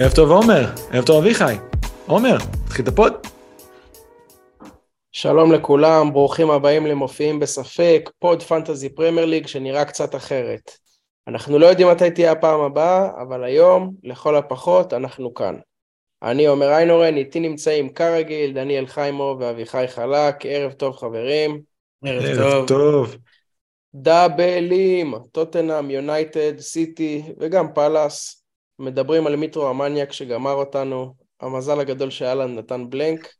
ערב טוב עומר, ערב טוב אביחי. עומר, תתחיל את ה pod. שלום לכולם, ברוכים הבאים למופיעים בספק, pod Fantasy Premier League שנראה קצת אחרת. אנחנו לא יודעים מתי תהיה הפעם הבאה, אבל היום, לכל הפחות, אנחנו כאן. אני עומר איינהורן, איתי נמצאים כרגיל, דניאל חיימו ואביחי חלק, ערב טוב חברים. ערב, ערב טוב. טוב. דאבלים, טוטנהאם, יונייטד, סיטי וגם פאלאס. מדברים על מיטרו המניאק שגמר אותנו, המזל הגדול שאלן נתן בלנק.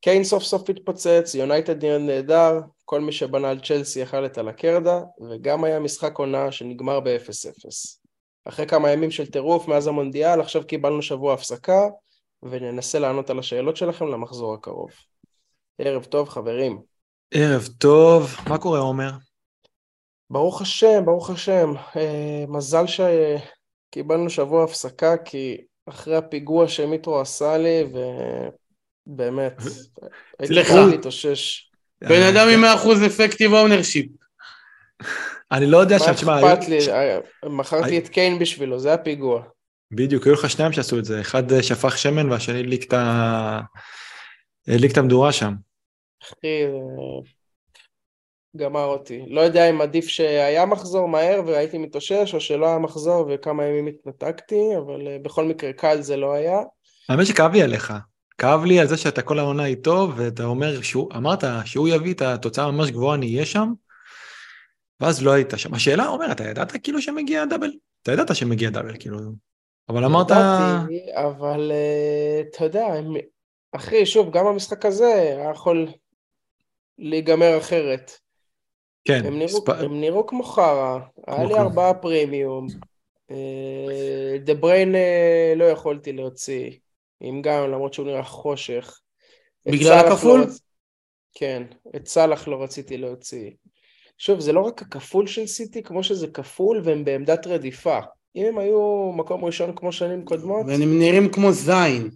קיין סוף סוף התפוצץ, יונייטד נראה נהדר, כל מי שבנה על צ'לסי יכל את הלקרדה, וגם היה משחק עונה שנגמר ב-0-0. אחרי כמה ימים של טירוף מאז המונדיאל, עכשיו קיבלנו שבוע הפסקה, וננסה לענות על השאלות שלכם למחזור הקרוב. ערב טוב חברים. ערב טוב, מה קורה עומר? ברוך השם, ברוך השם. אה, מזל שקיבלנו שבוע הפסקה, כי אחרי הפיגוע שמיטרו עשה לי, ובאמת, הייתי צריך להתאושש. בן אדם עם 100% effective ownership. אני לא יודע שם, תשמע... מה אכפת לי? אה, מכרתי את קיין בשבילו, זה הפיגוע. בדיוק, היו לך שניים שעשו את זה, אחד אה, שפך שמן והשני הדליק את המדורה שם. אחי, גמר אותי. לא יודע אם עדיף שהיה מחזור מהר והייתי מתאושש, או שלא היה מחזור וכמה ימים התנתקתי, אבל אה, בכל מקרה קל זה לא היה. האמת שכאב לי עליך. כאב לי על זה שאתה כל העונה איתו, ואתה אומר, שהוא, אמרת שהוא יביא את התוצאה ממש גבוהה, אני אהיה שם, ואז לא היית שם. השאלה, אומר, אתה ידעת כאילו שמגיע דאבל? אתה ידעת שמגיע דאבל, כאילו, אבל אמרת... ידעתי, אבל uh, אתה יודע, אחי, שוב, גם המשחק הזה היה יכול להיגמר אחרת. כן. הם נראו, ספ... הם נראו כמו חרא, היה לי ארבעה פרימיום. דה בריין אה, לא יכולתי להוציא, עם גם למרות שהוא נראה חושך. בגלל הכפול? לא... כן, את סאלח לא רציתי להוציא. שוב, זה לא רק הכפול של סיטי, כמו שזה כפול והם בעמדת רדיפה. אם הם היו מקום ראשון כמו שנים קודמות... והם נראים כמו זין.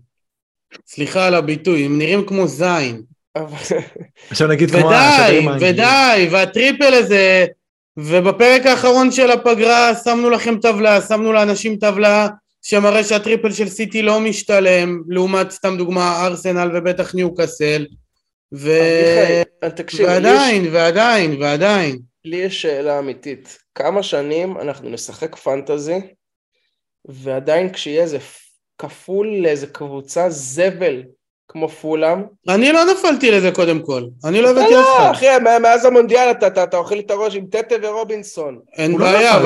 סליחה על הביטוי, הם נראים כמו זין. עכשיו נגיד כמו השדרים האנגליים. ודי, ודי, והטריפל הזה, ובפרק האחרון של הפגרה שמנו לכם טבלה, שמנו לאנשים טבלה שמראה שהטריפל של סיטי לא משתלם, לעומת סתם דוגמה ארסנל ובטח ניוקאסל. ו... תקשיב, ועדיין, יש... ועדיין, ועדיין. לי יש שאלה אמיתית. כמה שנים אנחנו נשחק פנטזי, ועדיין כשיהיה איזה כפול לאיזה קבוצה זבל כמו פולאם. אני לא נפלתי לזה קודם כל, אני לא הבאתי אף אחד. לא, אחי, מאז המונדיאל אתה אוכל את הראש עם טטה ורובינסון. אין לא בעיה,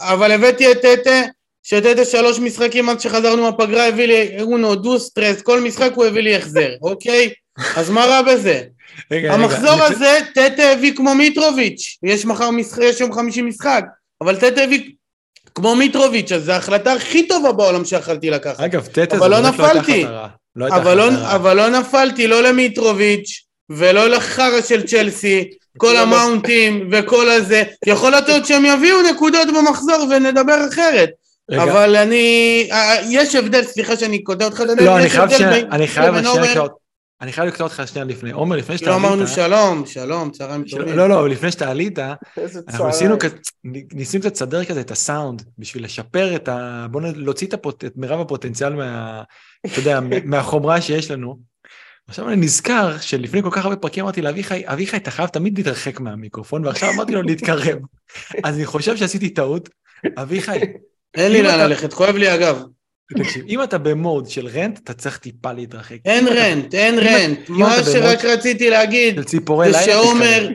אבל הבאתי את טטה, שטטה שלוש משחקים עד שחזרנו מהפגרה הביא לי אונו, דו סטרס, כל משחק הוא הביא לי החזר, אוקיי? אז מה רע בזה? המחזור הזה, טטה הביא כמו מיטרוביץ', יש מחר משחק, יש יום חמישי משחק, אבל טטה הביא כמו מיטרוביץ', אז זו ההחלטה הכי טובה בעולם שיכלתי לקחת. אגב, טטה זה לא נפלתי. לא אבל, לא, אבל לא נפלתי לא למיטרוביץ' ולא לחרא של צ'לסי, כל לא המאונטים וכל הזה. יכול להיות שהם יביאו נקודות במחזור ונדבר אחרת. רגע. אבל אני, אה, יש הבדל, סליחה שאני קוטע אותך, לא, אני חייב ש... אני חייב שנייה אני חייב לקטוע אותך שנייה לפני. עומר, לפני שאתה עלית... לא אמרנו שלום, שלום, צהריים טובים. לא, לא, לפני שאתה עלית, אנחנו ניסינו, ניסינו קצת לסדר כזה את הסאונד, בשביל לשפר את ה... בואו להוציא את, הפוט... את מירב הפוטנציאל מה... אתה יודע, מהחומרה שיש לנו. עכשיו אני נזכר שלפני כל כך הרבה פרקים אמרתי לאביחי, אביחי, אתה חייב תמיד להתרחק מהמיקרופון, ועכשיו אמרתי לו להתקרב. אז אני חושב שעשיתי טעות. אביחי... אין לי לאן ללכת, כואב לי אגב. תקשיב, אם אתה במוד של רנט, אתה צריך טיפה להתרחק. אין רנט, אין רנט. מה שרק רציתי להגיד, זה שעומר,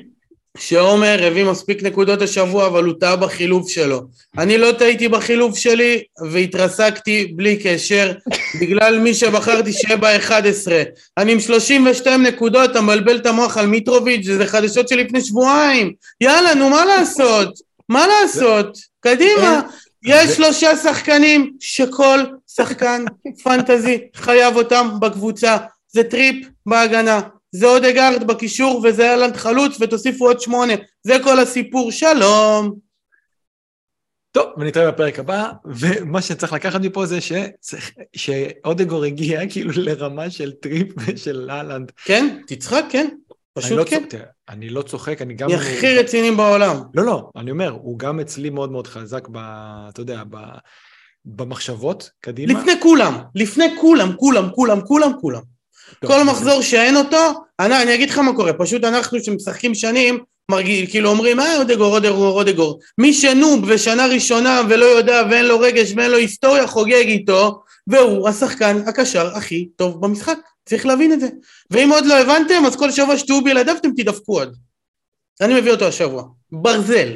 שעומר הביא מספיק נקודות השבוע, אבל הוא טעה בחילוף שלו. אני לא טעיתי בחילוף שלי, והתרסקתי בלי קשר, בגלל מי שבחרתי שיהיה ב-11. אני עם 32 נקודות, אתה מבלבל את המוח על מיטרוביץ', זה חדשות של לפני שבועיים. יאללה, נו, מה לעשות? מה לעשות? קדימה. יש שלושה שחקנים שכל שחקן פנטזי חייב אותם בקבוצה. זה טריפ בהגנה, זה אודגרד בקישור וזה האלנד חלוץ ותוסיפו עוד שמונה. זה כל הסיפור, שלום. טוב, ונתראה בפרק הבא, ומה שצריך לקחת מפה זה שאודגור הגיע כאילו לרמה של טריפ ושל האלנד. כן, תצחק, כן. פשוט אני לא כן. צוחק, אני לא צוחק, אני גם... היא הכי רציניים בעולם. לא, לא, אני אומר, הוא גם אצלי מאוד מאוד חזק ב... אתה יודע, ב... במחשבות, קדימה. לפני כולם, לפני כולם, כולם, כולם, כולם, כולם. כל מחזור שאין אותו, אני, אני אגיד לך מה קורה, פשוט אנחנו שמשחקים שנים, מרגיל, כאילו אומרים, אה, אודגור, אודגור, אודגור. מי שנוב ושנה ראשונה ולא יודע ואין לו רגש ואין לו היסטוריה, חוגג איתו, והוא השחקן הקשר הכי טוב במשחק. צריך להבין את זה. ואם עוד לא הבנתם, אז כל שבוע שתהיו בלעדיו אתם תדפקו עוד. אני מביא אותו השבוע. ברזל.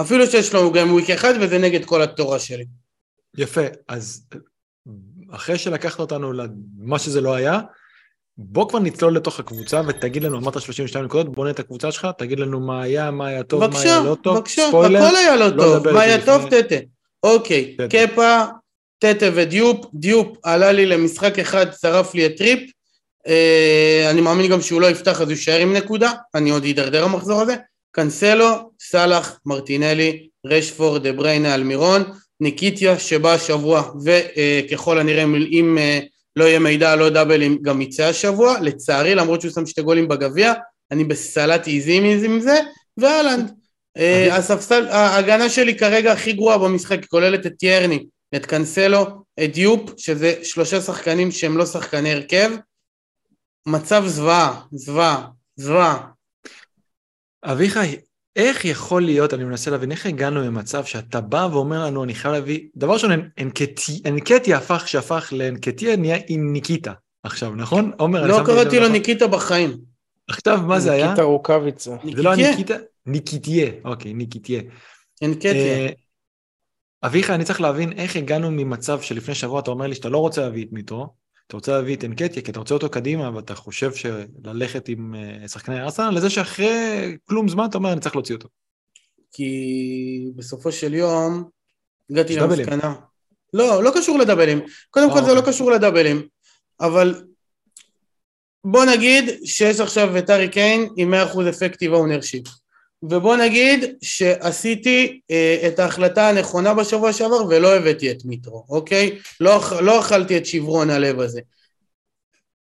אפילו שיש לו game week אחד וזה נגד כל התורה שלי. יפה, אז אחרי שלקחת אותנו למה שזה לא היה, בוא כבר נצלול לתוך הקבוצה ותגיד לנו, אמרת 32 נקודות, בוא נראה את הקבוצה שלך, תגיד לנו מה היה, מה היה טוב, בקשה, מה היה לא טוב, בבקשה, ספוילר. הכל היה לא, לא טוב, מה היה טוב, טטה. אוקיי, קפה, טטה ודיופ, דיופ עלה לי למשחק אחד, צרף לי את טריפ, אה, אני מאמין גם שהוא לא יפתח אז הוא יישאר עם נקודה, אני עוד אדרדר המחזור הזה, קנסלו, סאלח, מרטינלי, רשפורד, דה בריינה, אלמירון, ניקיטיה שבא השבוע וככל הנראה אם אה, לא יהיה מידע לא דאבלים גם יצא השבוע. לצערי למרות שהוא שם שתי גולים בגביע אני בסלט איזי עם זה ואהלנד. אה, הספסל ההגנה שלי כרגע הכי גרועה במשחק כוללת את טיירני את קנסלו את דיופ שזה שלושה שחקנים שהם לא שחקני הרכב מצב זוועה זוועה זוועה אביחי איך יכול להיות, אני מנסה להבין, איך הגענו למצב שאתה בא ואומר לנו, אני חייב להביא, דבר ראשון, אנקטיה הפך, שהפך לאנקטיה, נהיה עם ניקיטה עכשיו, נכון? עומר, לא קראתי לו ניקיטה בחיים. עכשיו, מה זה היה? ניקיטה רוקאביצה. זה לא הניקיטה? ניקיטיה, אוקיי, ניקיטיה. אנקטיה. אה, אביחי, אני צריך להבין איך הגענו ממצב שלפני שבוע אתה אומר לי שאתה לא רוצה להביא את מיטרו, אתה רוצה להביא את אנקטיה, כי אתה רוצה אותו קדימה, ואתה חושב שללכת עם אה, שחקני ארסנל, לזה שאחרי כלום זמן אתה אומר, אני צריך להוציא אותו. כי בסופו של יום, הגעתי למסקנה. לא, לא קשור לדאבלים. קודם כל זה לא אוקיי. קשור לדאבלים, אבל בוא נגיד שיש עכשיו את הארי קיין עם 100% effective ownership. ובוא נגיד שעשיתי אה, את ההחלטה הנכונה בשבוע שעבר ולא הבאתי את מיטרו, אוקיי? לא, לא אכלתי את שברון הלב הזה.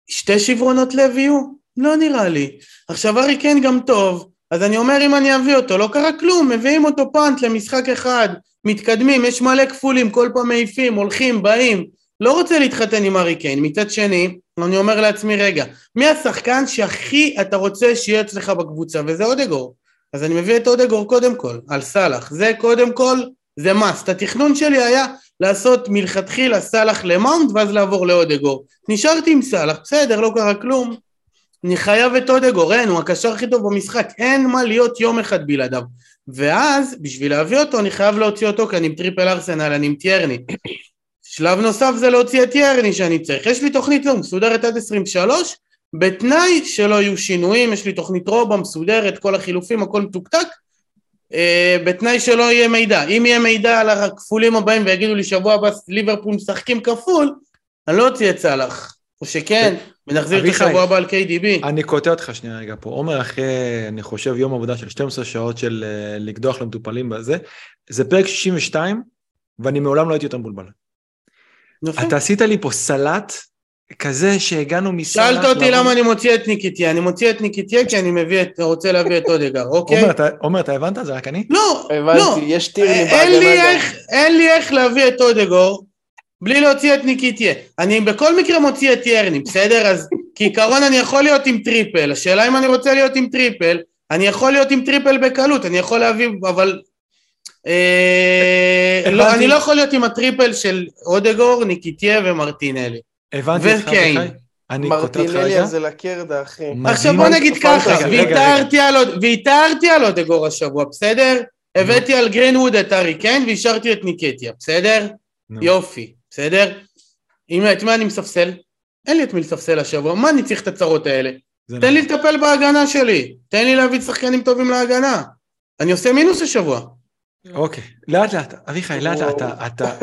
שתי שברונות לב יהיו? לא נראה לי. עכשיו ארי כן גם טוב, אז אני אומר אם אני אביא אותו, לא קרה כלום, מביאים אותו פאנט למשחק אחד, מתקדמים, יש מלא כפולים, כל פעם מעיפים, הולכים, באים. לא רוצה להתחתן עם ארי קיין. מצד שני, אני אומר לעצמי, רגע, מי השחקן שהכי אתה רוצה שיהיה אצלך בקבוצה? וזה אודגור. אז אני מביא את אודגור קודם כל, על סאלח. זה קודם כל, זה must. התכנון שלי היה לעשות מלכתחילה סאלח למאונט ואז לעבור לאודגור. נשארתי עם סאלח, בסדר, לא קרה כלום. אני חייב את אודגור, אין, הוא הקשר הכי טוב במשחק, אין מה להיות יום אחד בלעדיו. ואז, בשביל להביא אותו, אני חייב להוציא אותו, כי אני עם טריפל ארסנל, אני עם טיירני. שלב נוסף זה להוציא את טיירני שאני צריך. יש לי תוכנית לא מסודרת עד 23, בתנאי שלא יהיו שינויים, יש לי תוכנית רובע מסודרת, כל החילופים, הכל מתוקתק, אה, בתנאי שלא יהיה מידע. אם יהיה מידע על הכפולים הבאים ויגידו לי שבוע הבא ליברפול משחקים כפול, אני לא אוציא את סאלח. או שכן, ונחזיר את השבוע הבא על KDB. אני קוטע אותך שנייה רגע פה. עומר, אחרי, אני חושב, יום עבודה של 12 שעות של uh, לקדוח למטופלים בזה, זה פרק 62, ואני מעולם לא הייתי יותר מבולבל. אתה עשית לי פה סלט כזה שהגענו מסלט... שאלת אותי למה אני מוציא את נקטיה, אני מוציא את נקטיה כי אני מביא את, רוצה להביא את אודגר, אוקיי? עומר, אתה הבנת? זה רק אני? לא, לא. יש טירני בהגנה גם. אין לי איך להביא את אודגור בלי להוציא את נקטיה. אני בכל מקרה מוציא את טירני, בסדר? אז כעיקרון אני יכול להיות עם טריפל, השאלה אם אני רוצה להיות עם טריפל, אני יכול להיות עם טריפל בקלות, אני יכול להביא, אבל... אה, לא, אני לא יכול להיות עם הטריפל של אודגור, נקטיה ומרטינלי. הבנתי אותך, אביחי. אני קוטע אותך רגע. זה לקרדה, אחי. עכשיו בוא נגיד ככה, ויתרתי על אודגור השבוע, בסדר? הבאתי על גרינווד את הארי קיין והשארתי את נקטיה, בסדר? יופי, בסדר? את מה אני מספסל? אין לי את מי לספסל השבוע, מה אני צריך את הצרות האלה? תן לי לטפל בהגנה שלי, תן לי להביא שחקנים טובים להגנה. אני עושה מינוס השבוע. אוקיי, לאט לאט, אביחי, לאט לאט, אתה,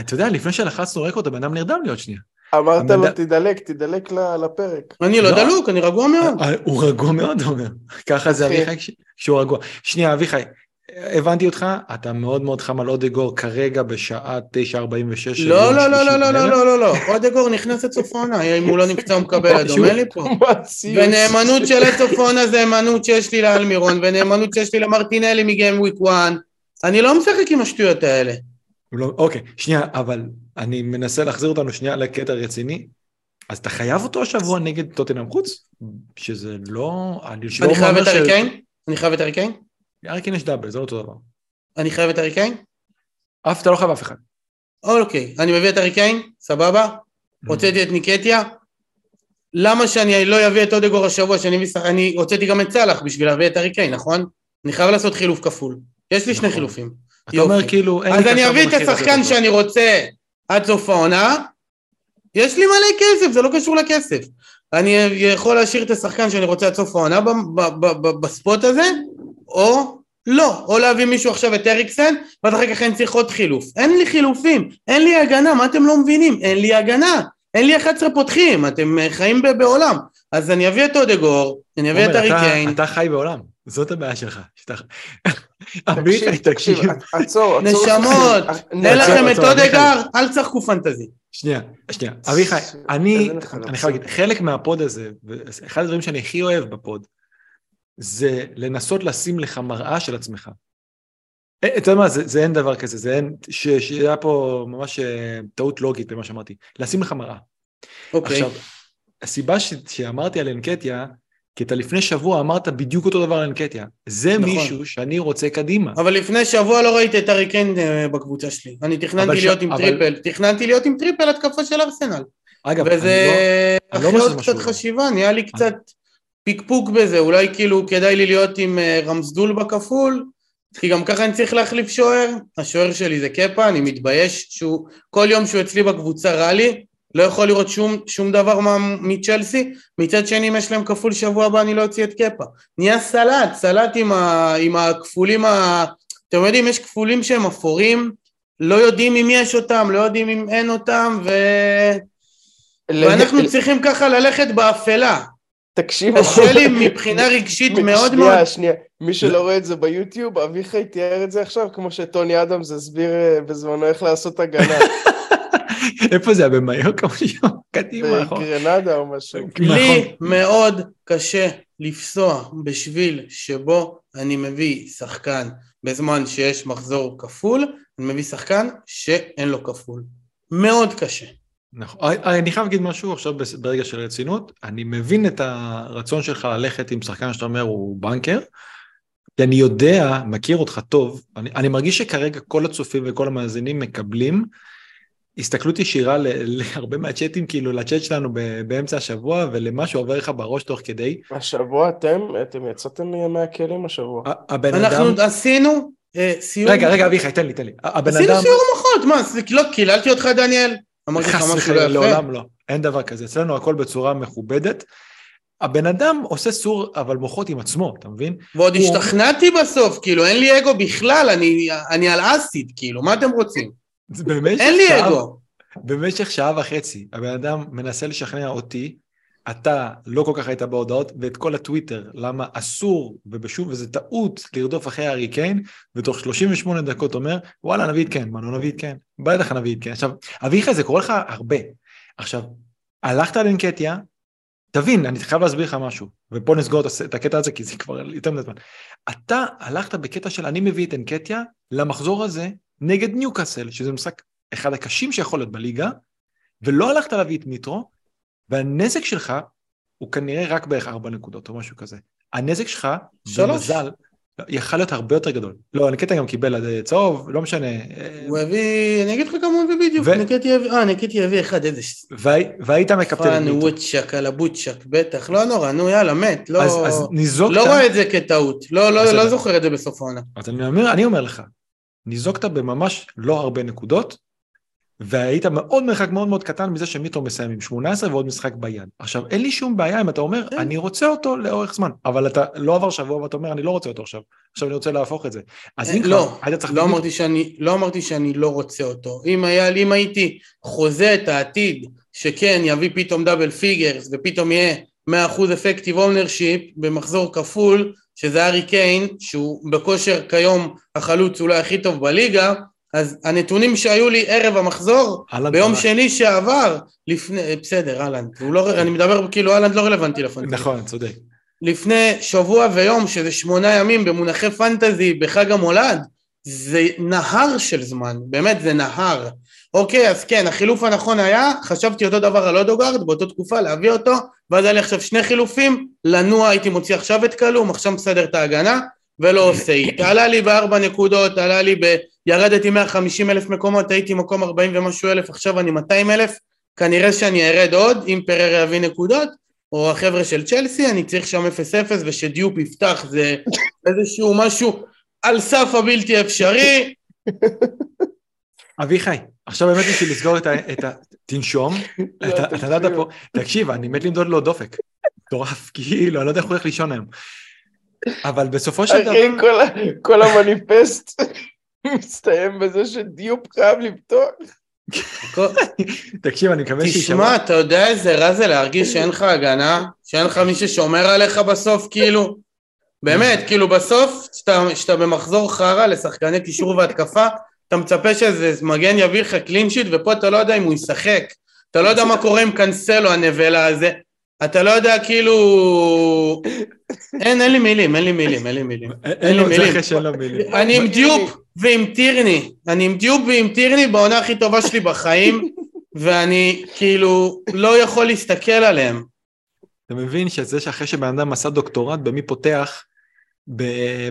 אתה יודע, לפני שלחצנו רקורד, הבן אדם נרדם לי עוד שנייה. אמרת לו, תדלק, תדלק לפרק. אני לא, לא דלוק, אני רגוע מאוד. אה, הוא רגוע מאוד, אומר. ככה זה אביחי כשהוא רגוע. שנייה, אביחי, הבנתי אותך, אתה מאוד מאוד חם על אודגור כרגע בשעה 9:46. לא, לא, לא, לא, לא, לא, לא, לא, לא, אודגור נכנס לסוף העונה, אם הוא לא נפצע הוא מקבל אדום, אין לי פה. ונאמנות של העונה זה נאמנות שיש לי לאלמירון, ונאמנות שיש לי למרטינלי מגיים וויק 1. אני לא משחק עם השטויות האלה. לא, אוקיי, שנייה, אבל אני מנסה להחזיר אותנו שנייה לקטע רציני. אז אתה חייב אותו השבוע נגד טוטנאם חוץ? שזה לא... אני לא חייב את אריקיין? אני חייב את אריקיין? אריקיין יש דאבל, זה לא אותו דבר. אני חייב את אריקיין? אף אתה לא חייב אף אחד. אוקיי, אני מביא את אריקיין, סבבה? הוצאתי את ניקטיה. למה שאני לא אביא את אודגור השבוע, שאני. אני הוצאתי גם את סאלח בשביל להביא את אריקיין, נכון? אני חייב לעשות חילוף כפול. יש לי שני נכון. חילופים. אתה אומר כאילו... אז אני אביא את השחקן שאני רוצה עד סוף העונה, יש לי מלא כסף, זה לא קשור לכסף. אני יכול להשאיר את השחקן שאני רוצה עד סוף העונה בספוט הזה, או לא, או להביא מישהו עכשיו את אריקסן, ואז אחר כך אני צריך עוד חילוף. אין לי חילופים, אין לי הגנה, מה אתם לא מבינים? אין לי הגנה, אין לי 11 פותחים, אתם חיים בעולם. אז אני אביא את אודגור, אני אביא את אריקיין. אתה חי בעולם. זאת הבעיה שלך. תקשיב, תקשיב, עצור, נשמות, תן לכם את אודגר, אל תשחקו פנטזי. שנייה, שנייה. אביחי, אני חייב להגיד, חלק מהפוד הזה, אחד הדברים שאני הכי אוהב בפוד, זה לנסות לשים לך מראה של עצמך. אה, אתה יודע מה, זה אין דבר כזה, זה אין, שהיה פה ממש אה, טעות לוגית במה שאמרתי, לשים לך מראה. אוקיי. עכשיו, הסיבה שאמרתי על אנקטיה, כי אתה לפני שבוע אמרת בדיוק אותו דבר על אנקטיה. זה נכון. מישהו שאני רוצה קדימה. אבל לפני שבוע לא ראיתי את ארי קיין אה, בקבוצה שלי. אני תכננתי להיות ש... עם אבל... triple, תכננתי להיות עם triple התקפה של ארסנל. אגב, וזה לא, אחרי לא עוד קצת חשיבה, נהיה לי קצת פיקפוק בזה, אולי כאילו כדאי לי להיות עם אה, רמסדייל בכפול, כי גם ככה אני צריך להחליף שוער, השוער שלי זה קפה, אני מתבייש שהוא, כל יום שהוא אצלי בקבוצה רע לי, לא יכול לראות שום, שום דבר מצ'לסי, מצד שני אם יש להם כפול שבוע הבא אני לא אוציא את קפה. נהיה סלט, סלט עם, ה, עם הכפולים, ה... אתם יודעים, יש כפולים שהם אפורים, לא יודעים אם יש אותם, לא יודעים אם אין אותם, ו... ואנחנו צריכים ככה ללכת באפלה. תקשיב, קשה לי מבחינה רגשית מאוד מאוד. שנייה, שנייה, מי שלא רואה את זה ביוטיוב, אביחי תיאר את זה עכשיו, כמו שטוני אדמס הסביר אה, בזמנו איך לעשות הגנה. איפה זה היה? במיוקה או שם? קדימה, נכון. בגרנדה או משהו. לי נכון. מאוד קשה לפסוע בשביל שבו אני מביא שחקן בזמן שיש מחזור כפול, אני מביא שחקן שאין לו כפול. מאוד קשה. נכון. אני חייב להגיד משהו עכשיו ברגע של רצינות. אני מבין את הרצון שלך ללכת עם שחקן שאתה אומר הוא בנקר, כי אני יודע, מכיר אותך טוב, אני, אני מרגיש שכרגע כל הצופים וכל המאזינים מקבלים הסתכלות ישירה להרבה מהצ'אטים, כאילו לצ'אט שלנו באמצע השבוע ולמה שעובר לך בראש תוך כדי. השבוע אתם, אתם יצאתם מהכלים השבוע. הבן אדם... אנחנו עשינו אה, סיור... רגע, רגע, אביחי, תן לי, תן לי. הבן עשינו אדם... סיור מוחות, מה, לא קיללתי אותך, דניאל? אמרתי לך משהו לא יפה? לעולם לא, אין דבר כזה. אצלנו הכל בצורה מכובדת. הבן אדם עושה סור אבל מוחות עם עצמו, אתה מבין? ועוד. השתכנעתי בסוף, כאילו, אין לי אגו בכלל, אני, אני על אסיד, כאילו, מה אתם רוצים? אין לי שעה, אגו. במשך שעה וחצי הבן אדם מנסה לשכנע אותי, אתה לא כל כך היית בהודעות, ואת כל הטוויטר, למה אסור, ובשוב, וזה טעות לרדוף אחרי הארי קיין, ותוך 38 דקות אומר, וואלה, נביא את קיין, מה לא נביא את קיין? בטח נביא את קיין. עכשיו, אביחי, זה קורה לך הרבה. עכשיו, הלכת לאנקטיה, תבין, אני חייב להסביר לך משהו, ופה נסגור את הקטע הזה, כי זה כבר יותר מדי זמן. אתה הלכת בקטע של אני מביא את אנקטיה למחזור הזה נגד ניוקאסל, שזה משחק אחד הקשים שיכול להיות בליגה, ולא הלכת להביא את מיטרו, והנזק שלך הוא כנראה רק בערך ארבע נקודות או משהו כזה. הנזק שלך, במזל, יכל להיות הרבה יותר גדול. לא, נקטיה גם קיבל צהוב, לא משנה. הוא הביא, אני אגיד לך כמה הוא הביא בדיוק, נקטיה הביא, אה, נקטיה הביא אחד, איזה... והיית מקפטן מיטרו. וואטשק על הבוטשק, בטח, לא נורא, נו יאללה, מת, לא... אז ניזוקת... לא רואה את זה כטעות, לא, לא, לא זוכר את זה בסוף העונה. אז אני אומר לך, ניזוקת בממש לא הרבה נקודות, והיית מאוד מרחק מאוד מאוד קטן מזה שמיטרו מסיים עם 18 ועוד משחק ביד. עכשיו, אין לי שום בעיה אם אתה אומר, כן. אני רוצה אותו לאורך זמן, אבל אתה לא עבר שבוע ואתה אומר, אני לא רוצה אותו עכשיו, עכשיו אני רוצה להפוך את זה. אז אם לא, כבר, היית צריך... לא אמרתי, שאני, לא אמרתי שאני לא רוצה אותו. אם, היה, אם הייתי חוזה את העתיד, שקיין יביא פתאום double figures, ופתאום יהיה 100% effective ownership במחזור כפול, שזה ארי קיין, שהוא בכושר כיום החלוץ אולי הכי טוב בליגה, אז הנתונים שהיו לי ערב המחזור, ביום פרש. שני שעבר, לפני, בסדר, הלנד, לא, אני מדבר כאילו הלנד לא רלוונטי לפנטזי. נכון, צודק. לפני שבוע ויום, שזה שמונה ימים במונחי פנטזי בחג המולד, זה נהר של זמן, באמת זה נהר. אוקיי, אז כן, החילוף הנכון היה, חשבתי אותו דבר על אודגארד באותה תקופה, להביא אותו, ואז היה לי עכשיו שני חילופים, לנוע הייתי מוציא עכשיו את קלום, עכשיו מסדר את ההגנה, ולא עושה איתה. עלה לי בארבע נקודות, עלה לי ב... ירדתי 150 אלף מקומות, הייתי מקום 40 ומשהו אלף, עכשיו אני 200 אלף, כנראה שאני ארד עוד, אם פרר יביא נקודות, או החבר'ה של צ'לסי, אני צריך שם 0-0 ושדיופ יפתח, זה איזשהו משהו על סף הבלתי אפשרי. אביחי, עכשיו באמת בשביל לסגור את ה... תנשום, לא, אתה יודעת פה, תקשיב, אני מת למדוד לו דופק. מטורף, כאילו, אני לא יודע איך הוא הולך לישון היום. אבל בסופו של דבר... אחי, כל המניפסט מסתיים בזה שדיופ חייב לפתוח. תקשיב, אני מקווה שישמע. תשמע, אתה יודע איזה רע זה להרגיש שאין לך הגנה? שאין לך מי ששומר עליך בסוף, כאילו? באמת, כאילו בסוף, כשאתה במחזור חרא לשחקני קישור והתקפה, אתה מצפה שאיזה מגן יביא לך clean sheet, ופה אתה לא יודע אם הוא ישחק. אתה לא יודע מה קורה עם קנסלו הנבלה הזה. אתה לא יודע כאילו... אין, אין לי מילים, אין לי מילים, אין לי מילים. אין לי מילים. אני עם דיופ ועם טירני. אני עם דיופ ועם טירני בעונה הכי טובה שלי בחיים, ואני כאילו לא יכול להסתכל עליהם. אתה מבין שזה שאחרי שבן אדם עשה דוקטורט במי פותח,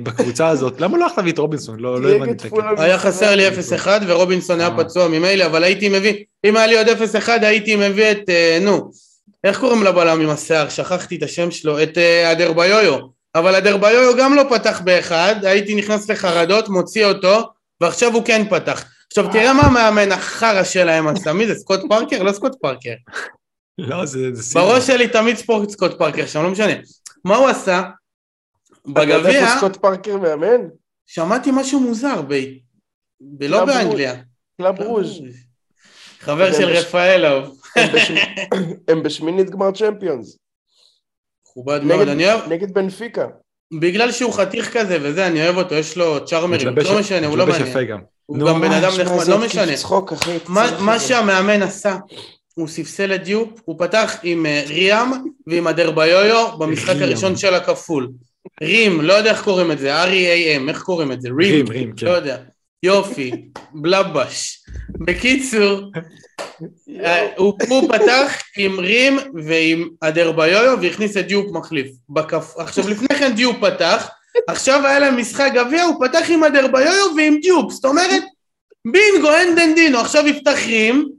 בקבוצה הזאת, למה לא הלכת להביא את רובינסון? לא, לא הבנתי את הקטע. היה חסר לי 0-1 ורובינסון היה אה. פצוע ממילא, אבל הייתי מביא, אם היה לי עוד 0-1 הייתי מביא את, אה, נו, איך קוראים לבלם עם השיער? שכחתי את השם שלו, את אה, אדרביויו. אבל אדרביויו גם לא פתח באחד, הייתי נכנס לחרדות, מוציא אותו, ועכשיו הוא כן פתח. עכשיו תראה מה המאמן החרא שלהם עשה, מי זה סקוט פארקר? לא סקוט פארקר. לא, זה... בראש שלי תמיד ספורט סקוט פארקר שם, לא משנה. מה הוא עשה? בגביע... אתה יודע איפה סקוט פארקר מאמן? שמעתי משהו מוזר, ב... לא באנגליה. קלאב ברוז'. חבר של רפאלוב. הם בשמינית גמר צ'מפיונס. מכובד מאוד, אני אוהב... נגד בנפיקה. בגלל שהוא חתיך כזה וזה, אני אוהב אותו, יש לו צ'ארמרים, לא משנה, הוא לא מעניין. הוא גם בן אדם נחמד, לא משנה. מה שהמאמן עשה, הוא ספסל את דיופ, הוא פתח עם אה, ריאם ועם אדרביויו במשחק הראשון של הכפול. רים, לא יודע איך קוראים את זה, R-E-A-M, איך קוראים את זה? רים, רים, כן. לא יודע. יופי, בלבש. בקיצור, אה, הוא, הוא פתח עם רים ועם אדרביויו והכניס את דיופ מחליף. בכף... עכשיו לפני כן דיופ פתח, עכשיו היה להם משחק גביע, הוא פתח עם אדרביויו ועם דיופ, זאת אומרת, בינגו, אין דנדינו, עכשיו יפתח רים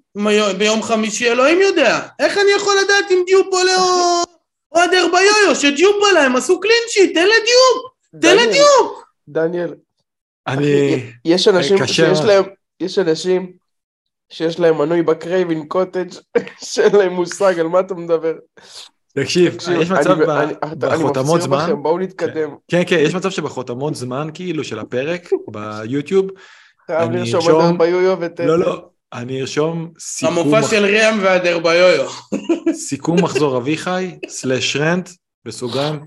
ביום חמישי, אלוהים יודע. איך אני יכול לדעת אם דיופ עולה או... או אדרביויו, שדיופ עלה, הם עשו קלינצ'י, תן לדיופ, תן לדיופ. דניאל, אני... יש אנשים שיש להם, יש אנשים שיש להם מנוי בקרייבין קוטג' שאין להם מושג על מה אתה מדבר. תקשיב, יש מצב בחותמות זמן, בואו נתקדם. כן, כן, יש מצב שבחותמות זמן כאילו של הפרק ביוטיוב, חייב לרשום אדר ביויו ותן. לא, לא, אני ארשום סיכום... המופע של ראם והדר ביויו. סיכום מחזור אביחי, סלאש רנט, בסוגריים,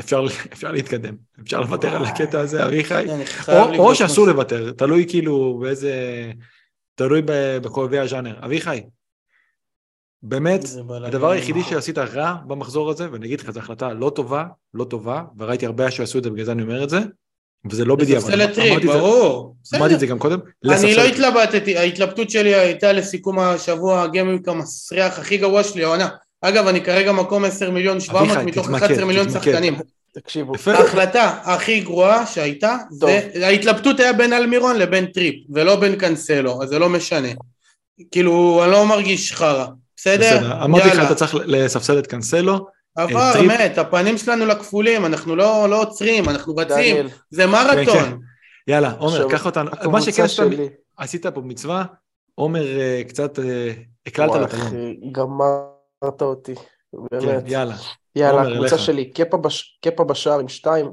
אפשר, אפשר להתקדם, אפשר לוותר על הקטע הזה, אביחי, או, או שאסור לוותר, תלוי כאילו באיזה, תלוי בקובעי הז'אנר. אביחי, באמת, הדבר היחידי שעשית רע במחזור הזה, ואני אגיד לך, זו החלטה לא טובה, לא טובה, וראיתי הרבה שעשו את זה, בגלל זה אני אומר את זה, וזה לא בדיעבד. לספסל את טריפ, ברור. אמרתי את זה גם קודם. אני לא התלבטתי, ההתלבטות שלי הייתה לסיכום השבוע, ה gameweek המסריח הכי גרוע שלי העונה. אגב, אני כרגע מקום 10 מיליון 700 מתוך 11 מיליון שחקנים. תקשיבו. ההחלטה הכי גרועה שהייתה, זה, ההתלבטות היה בין אלמירון לבין טריפ, ולא בין קאנסלו, אז זה לא משנה. כאילו, אני לא מרגיש חרא. בסדר? בסדר. אמרתי לך, אתה צריך לספסל את קאנסלו. עבר, באמת, הפנים שלנו לכפולים, אנחנו לא, לא עוצרים, אנחנו רצים, זה מרתון. כן, כן. יאללה, עומר, קח אותנו. מה שכן עשית פה מצווה, עומר אה, קצת אה, הקללת לו את היום. גמרת אותי, באמת. כן, יאללה. יאללה, הקבוצה שלי, קפה, בש... קפה בשער עם שתיים,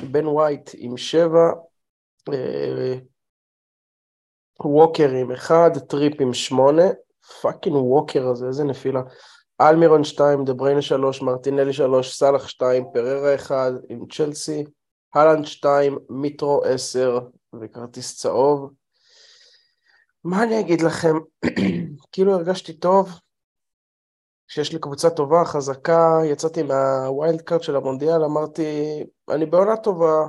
בן ווייט עם שבע, אה... ווקר עם אחד, טריפ עם שמונה, fucking ווקר הזה, איזה נפילה. אלמירון שתיים, דה בריינה שלוש, מרטינלי שלוש, סאלח שתיים, פריירה אחד עם צ'לסי, הלנד שתיים, מיטרו עשר וכרטיס צהוב. מה אני אגיד לכם? כאילו הרגשתי טוב, שיש לי קבוצה טובה, חזקה, יצאתי מה wildcard של המונדיאל, אמרתי, אני בעונה טובה,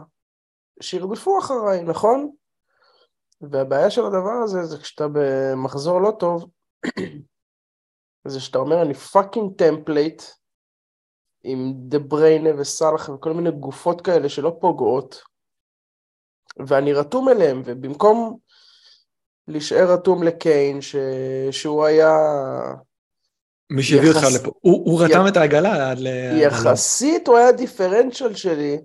שירדפו אחריי, נכון? והבעיה של הדבר הזה זה כשאתה במחזור לא טוב, זה שאתה אומר אני fucking template עם דה בריינה וסאלח וכל מיני גופות כאלה שלא פוגעות, ואני רתום אליהם, ובמקום להישאר רתום לקיין, ש... שהוא היה... מי שהביא יחס... אותך לפה, הוא, הוא רתם י... את העגלה עד ל... יחסית הוא היה דיפרנציאל שלי,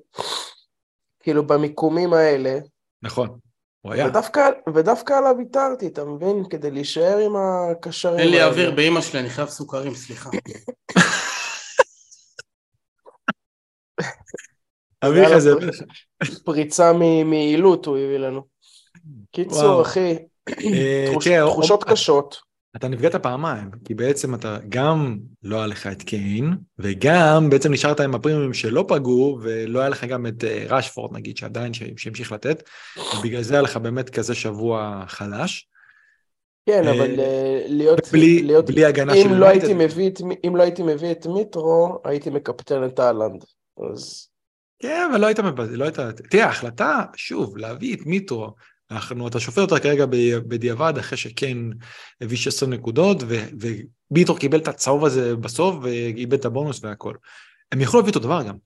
כאילו במיקומים האלה. נכון. הוא היה. ודווקא, ודווקא עליו ויתרתי, אתה מבין? כדי להישאר עם הקשרים. תן לי אוויר באמא שלי, אני חייב סוכרים, סליחה. אביך זה... פריצה מיעילות הוא הביא לנו. קיצור, אחי, אה, תחושות קשות. אתה נפגעת פעמיים, כי בעצם אתה גם לא היה לך את קיין, וגם בעצם נשארת עם הפרימיומים שלא פגעו, ולא היה לך גם את אה, ראשפורד נגיד, שעדיין שהמשיך לתת, ובגלל זה היה לך באמת כזה שבוע חלש. כן, אבל אה, להיות... בלי, להיות, בלי הגנה של לא הייתי מביא את, אם לא הייתי מביא את מיטרו, הייתי מקפטן את אהלנד, אז... כן, אבל לא היית מבז... לא היית... תראה, ההחלטה, שוב, להביא את מיטרו, אנחנו, אתה שופט אותה כרגע בדיעבד, אחרי שכן הביא 16 נקודות, וביטור קיבל את הצהוב הזה בסוף, ואיבד את הבונוס והכל. הם יכלו להביא אותו דבר גם.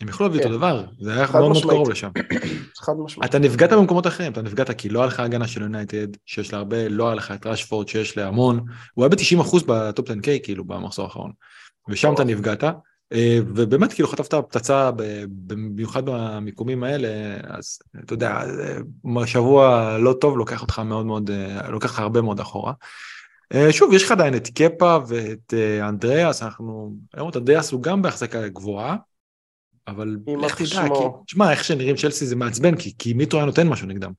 הם יכלו להביא אותו כן. דבר, זה היה מאוד מאוד קרוב לשם. חד משמעית. אתה נפגעת במקומות אחרים, אתה נפגעת כי לא היה לך הגנה של יונייטד, שיש לה הרבה, לא היה לך את ראשפורד שיש לה המון, הוא היה ב-90% בטופ 10K כאילו במחזור האחרון. ושם אתה נפגעת, ובאמת כאילו חטפת פצצה במיוחד במיקומים האלה, אז אתה יודע, שבוע לא טוב לוקח אותך מאוד מאוד, אה, לוקח לך הרבה מאוד אחורה. אה, שוב, יש לך עדיין את קפה ואת אנדריאס, אנחנו, היום את אנדריאס הוא גם בהחזקה גבוהה, אבל איך תדע, כי, תשמע, איך שנראים צ'לסי זה מעצבן, כי, כי מיטרו היה נותן משהו נגדם.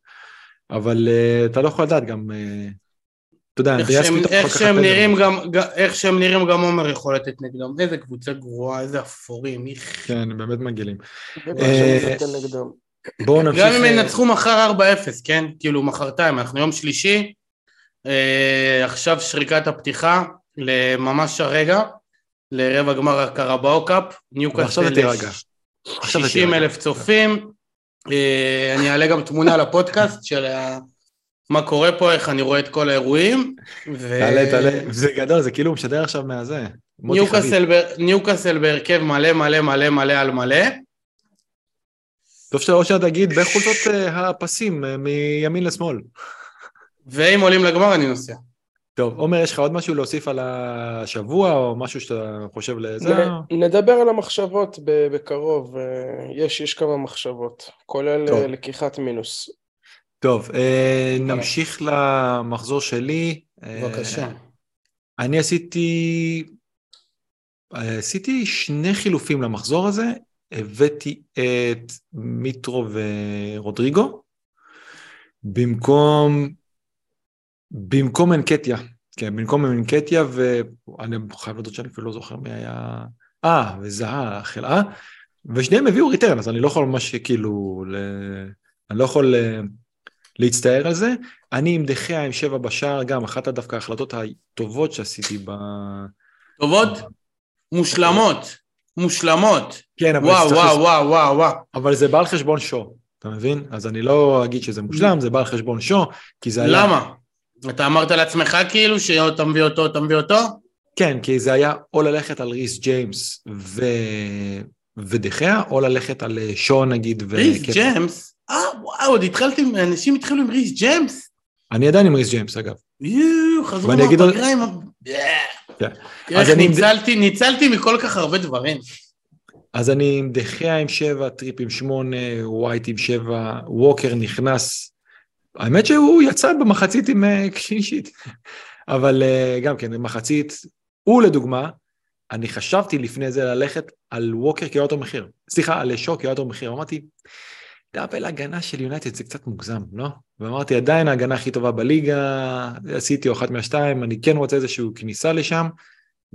אבל uh, אתה לא יכול לדעת גם, uh, אתה יודע, איך שהם, איך שהם נראים גם, איך שהם נראים גם עומר יכול לתת נגדם, איזה קבוצה גרועה, איזה אפורים, איך... כן, באמת מגעילים. אה, בואו נמשיך. גם אם ינצחו מחר 4-0, כן? כאילו מחרתיים, אנחנו יום שלישי, אה, עכשיו שריקת הפתיחה, ממש הרגע, לרבע גמר הקרבאו קאפ, ניוקאסל 60 אלף צופים, אה, אני אעלה גם תמונה לפודקאסט של מה קורה פה, איך אני רואה את כל האירועים. ו... תעלה, תעלה, זה גדול, זה כאילו משדר עכשיו מהזה. ניוקאסל בהרכב מלא מלא מלא מלא על מלא. טוב שאתה עוד תגיד בחולצות אה, הפסים אה, מימין לשמאל. ואם עולים לגמר אני נוסע. טוב, עומר, יש לך עוד משהו להוסיף על השבוע, או משהו שאתה חושב לזה? נדבר על המחשבות בקרוב, אה, יש, יש כמה מחשבות, כולל טוב. לקיחת מינוס. טוב, אה, נמשיך למחזור שלי. בבקשה. אה, אני עשיתי, אה, עשיתי שני חילופים למחזור הזה, הבאתי את מיטרו ורודריגו, במקום, במקום אנקטיה, כן, במקום אנקטיה, ואני חייב להודות שאני אפילו לא זוכר מי היה, אה, וזהה, חלאה, ושניהם הביאו ריטרן, אז אני לא יכול ממש כאילו, ל... אני לא יכול להצטער על זה. אני עם דחיה עם שבע בשער, גם אחת הדווקא ההחלטות הטובות שעשיתי ב... טובות? מושלמות, מושלמות. כן, אבל... וואו, וואו, וואו, וואו, וואו. אבל זה בא על חשבון שו, אתה מבין? אז אני לא אגיד שזה מושלם, זה בא על חשבון שו, כי זה היה... למה? אתה אמרת לעצמך כאילו שאתה מביא אותו, אתה מביא אותו? כן, כי זה היה או ללכת על ריס ג'יימס ו... ודה חאה, או ללכת על שו נגיד. ריס ג'יימס? אה, וואו, עוד התחלתי, אנשים התחילו עם ריס ג'יימס? אני עדיין עם ריס ג'יימס, אגב. יואו, חזרו מהפגרה עם ה... כן. איך ניצלתי, ניצלתי מכל כך הרבה דברים. אז אני עם דה חאה עם שבע, טריפ עם שמונה, ווייט עם שבע, ווקר נכנס. האמת שהוא יצא במחצית עם. אה, אבל אה, גם כן, במחצית, הוא לדוגמה, אני חשבתי לפני זה ללכת על ווקר כאותו מחיר. סליחה, על שו כאותו מחיר. אמרתי, double הגנה של יונייטד זה קצת מוגזם, לא? ואמרתי, עדיין ההגנה הכי טובה בליגה, עשיתי אחת מהשתיים, אני כן רוצה איזושהי כניסה לשם,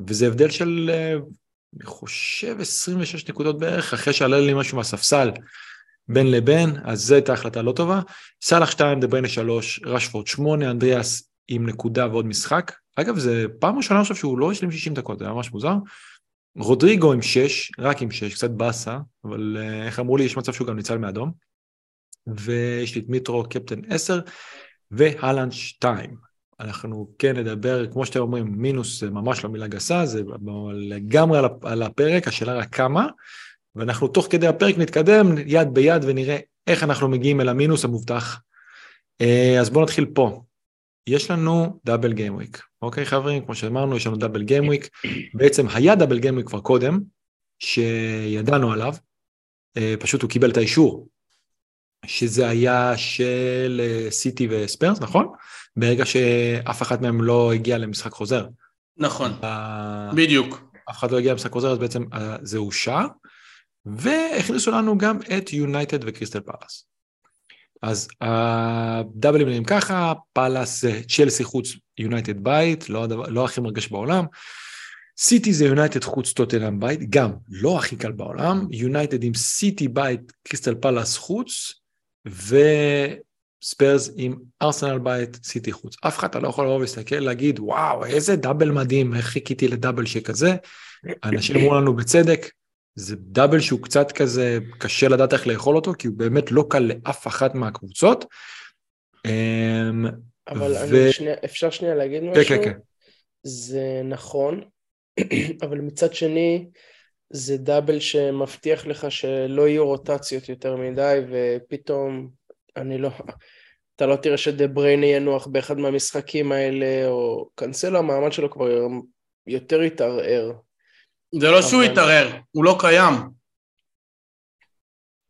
וזה הבדל של, אה, אני חושב, 26 נקודות בערך, אחרי שעלה לי משהו מהספסל בין לבין, אז זו הייתה החלטה לא טובה. סאלח 2, דבריינה 3, רשפורד 8, אנדריאס עם נקודה ועוד משחק. אגב, זה פעם ראשונה עכשיו שהוא לא השלים 60 דקות, זה היה ממש מוזר. רודריגו עם 6, רק עם 6, קצת באסה, אבל אה, איך אמרו לי, יש מצב שהוא גם ניצל מאדום. ויש לי את מיטרו קפטן 10, והלנד 2. אנחנו כן נדבר, כמו שאתם אומרים, מינוס זה ממש לא מילה גסה, זה לגמרי על הפרק, השאלה רק כמה, ואנחנו תוך כדי הפרק נתקדם יד ביד ונראה איך אנחנו מגיעים אל המינוס המובטח. אה, אז בואו נתחיל פה. יש לנו double gameweek, אוקיי חברים? כמו שאמרנו, יש לנו double gameweek. בעצם היה double gameweek כבר קודם, שידענו עליו, אה, פשוט הוא קיבל את האישור, שזה היה של סיטי אה, וספרס, נכון? ברגע שאף אחת מהם לא הגיע למשחק חוזר. נכון, בדיוק. אף אחד לא הגיע למשחק חוזר, אז בעצם זה אושר. והכניסו לנו גם את יונייטד וקריסטל פאלאס. אז הדאבלים נראים ככה, פאלאס זה צ'לסי חוץ יונייטד בית, לא, הדבר, לא הכי מרגש בעולם. סיטי זה יונייטד חוץ טוטנאם בית, גם לא הכי קל בעולם. יונייטד עם סיטי בית, קריסטל פאלאס חוץ, וספיירס עם ארסנל בית, סיטי חוץ. אף אחד אתה לא יכול לבוא ולהסתכל, להגיד, וואו, איזה דאבל מדהים, איך חיכיתי לדאבל שכזה. אנשים אמרו לנו בצדק, זה דאבל שהוא קצת כזה, קשה לדעת איך לאכול אותו, כי הוא באמת לא קל לאף אחת מהקבוצות. אמ, אבל ו... אני שנייה, אפשר שנייה להגיד כן, משהו? כן, כן, כן. זה נכון, אבל מצד שני, זה דאבל שמבטיח לך שלא יהיו רוטציות יותר מדי, ופתאום, אני לא... אתה לא תראה שדה בריינה ינוח באחד מהמשחקים האלה, או קנסלו, המעמד שלו כבר יותר התערער. זה לא שהוא התערער, הוא לא קיים.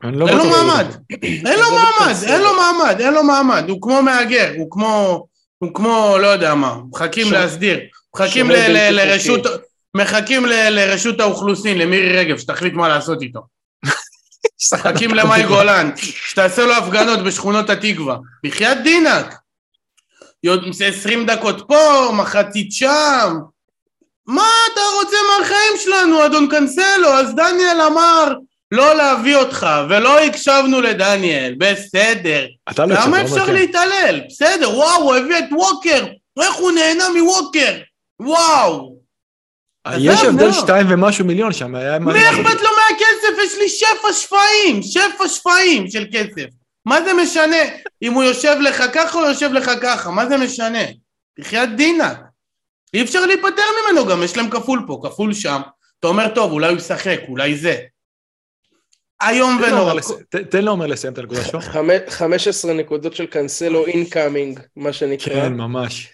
לא אין לו מעמד, אין לו מעמד, אין לו מעמד, אין לו מעמד, הוא כמו מהגר, הוא כמו, הוא כמו, לא יודע מה, מחכים להסדיר, מחכים לרשות, מחכים לרשות האוכלוסין, למירי רגב, שתחליט מה לעשות איתו. מחכים למאי גולן, שתעשה לו הפגנות בשכונות התקווה. בחייאת דינק. 20 דקות פה, מחצית שם, מה אתה רוצה מהחיים שלנו, אדון קנסלו? אז דניאל אמר לא להביא אותך, ולא הקשבנו לדניאל, בסדר. אתה לא למה אפשר כן. להתעלל? בסדר, וואו, הוא הביא את ווקר, איך הוא נהנה מווקר, וואו. יש הבדל שתיים ומשהו מיליון שם, היה... מי אכפת לו מהכסף? יש לי שפע שפעים, שפע שפעים של כסף. מה זה משנה אם הוא יושב לך ככה או יושב לך ככה? מה זה משנה? בחייאת דינק. אי אפשר להיפטר ממנו גם, יש להם כפול פה, כפול שם. אתה אומר, טוב, אולי הוא ישחק, אולי זה. איום ונורא. תן לעומר לסיים את הנקודה שלו. 15 נקודות של קאנסלו incoming, מה שנקרא. כן, ממש.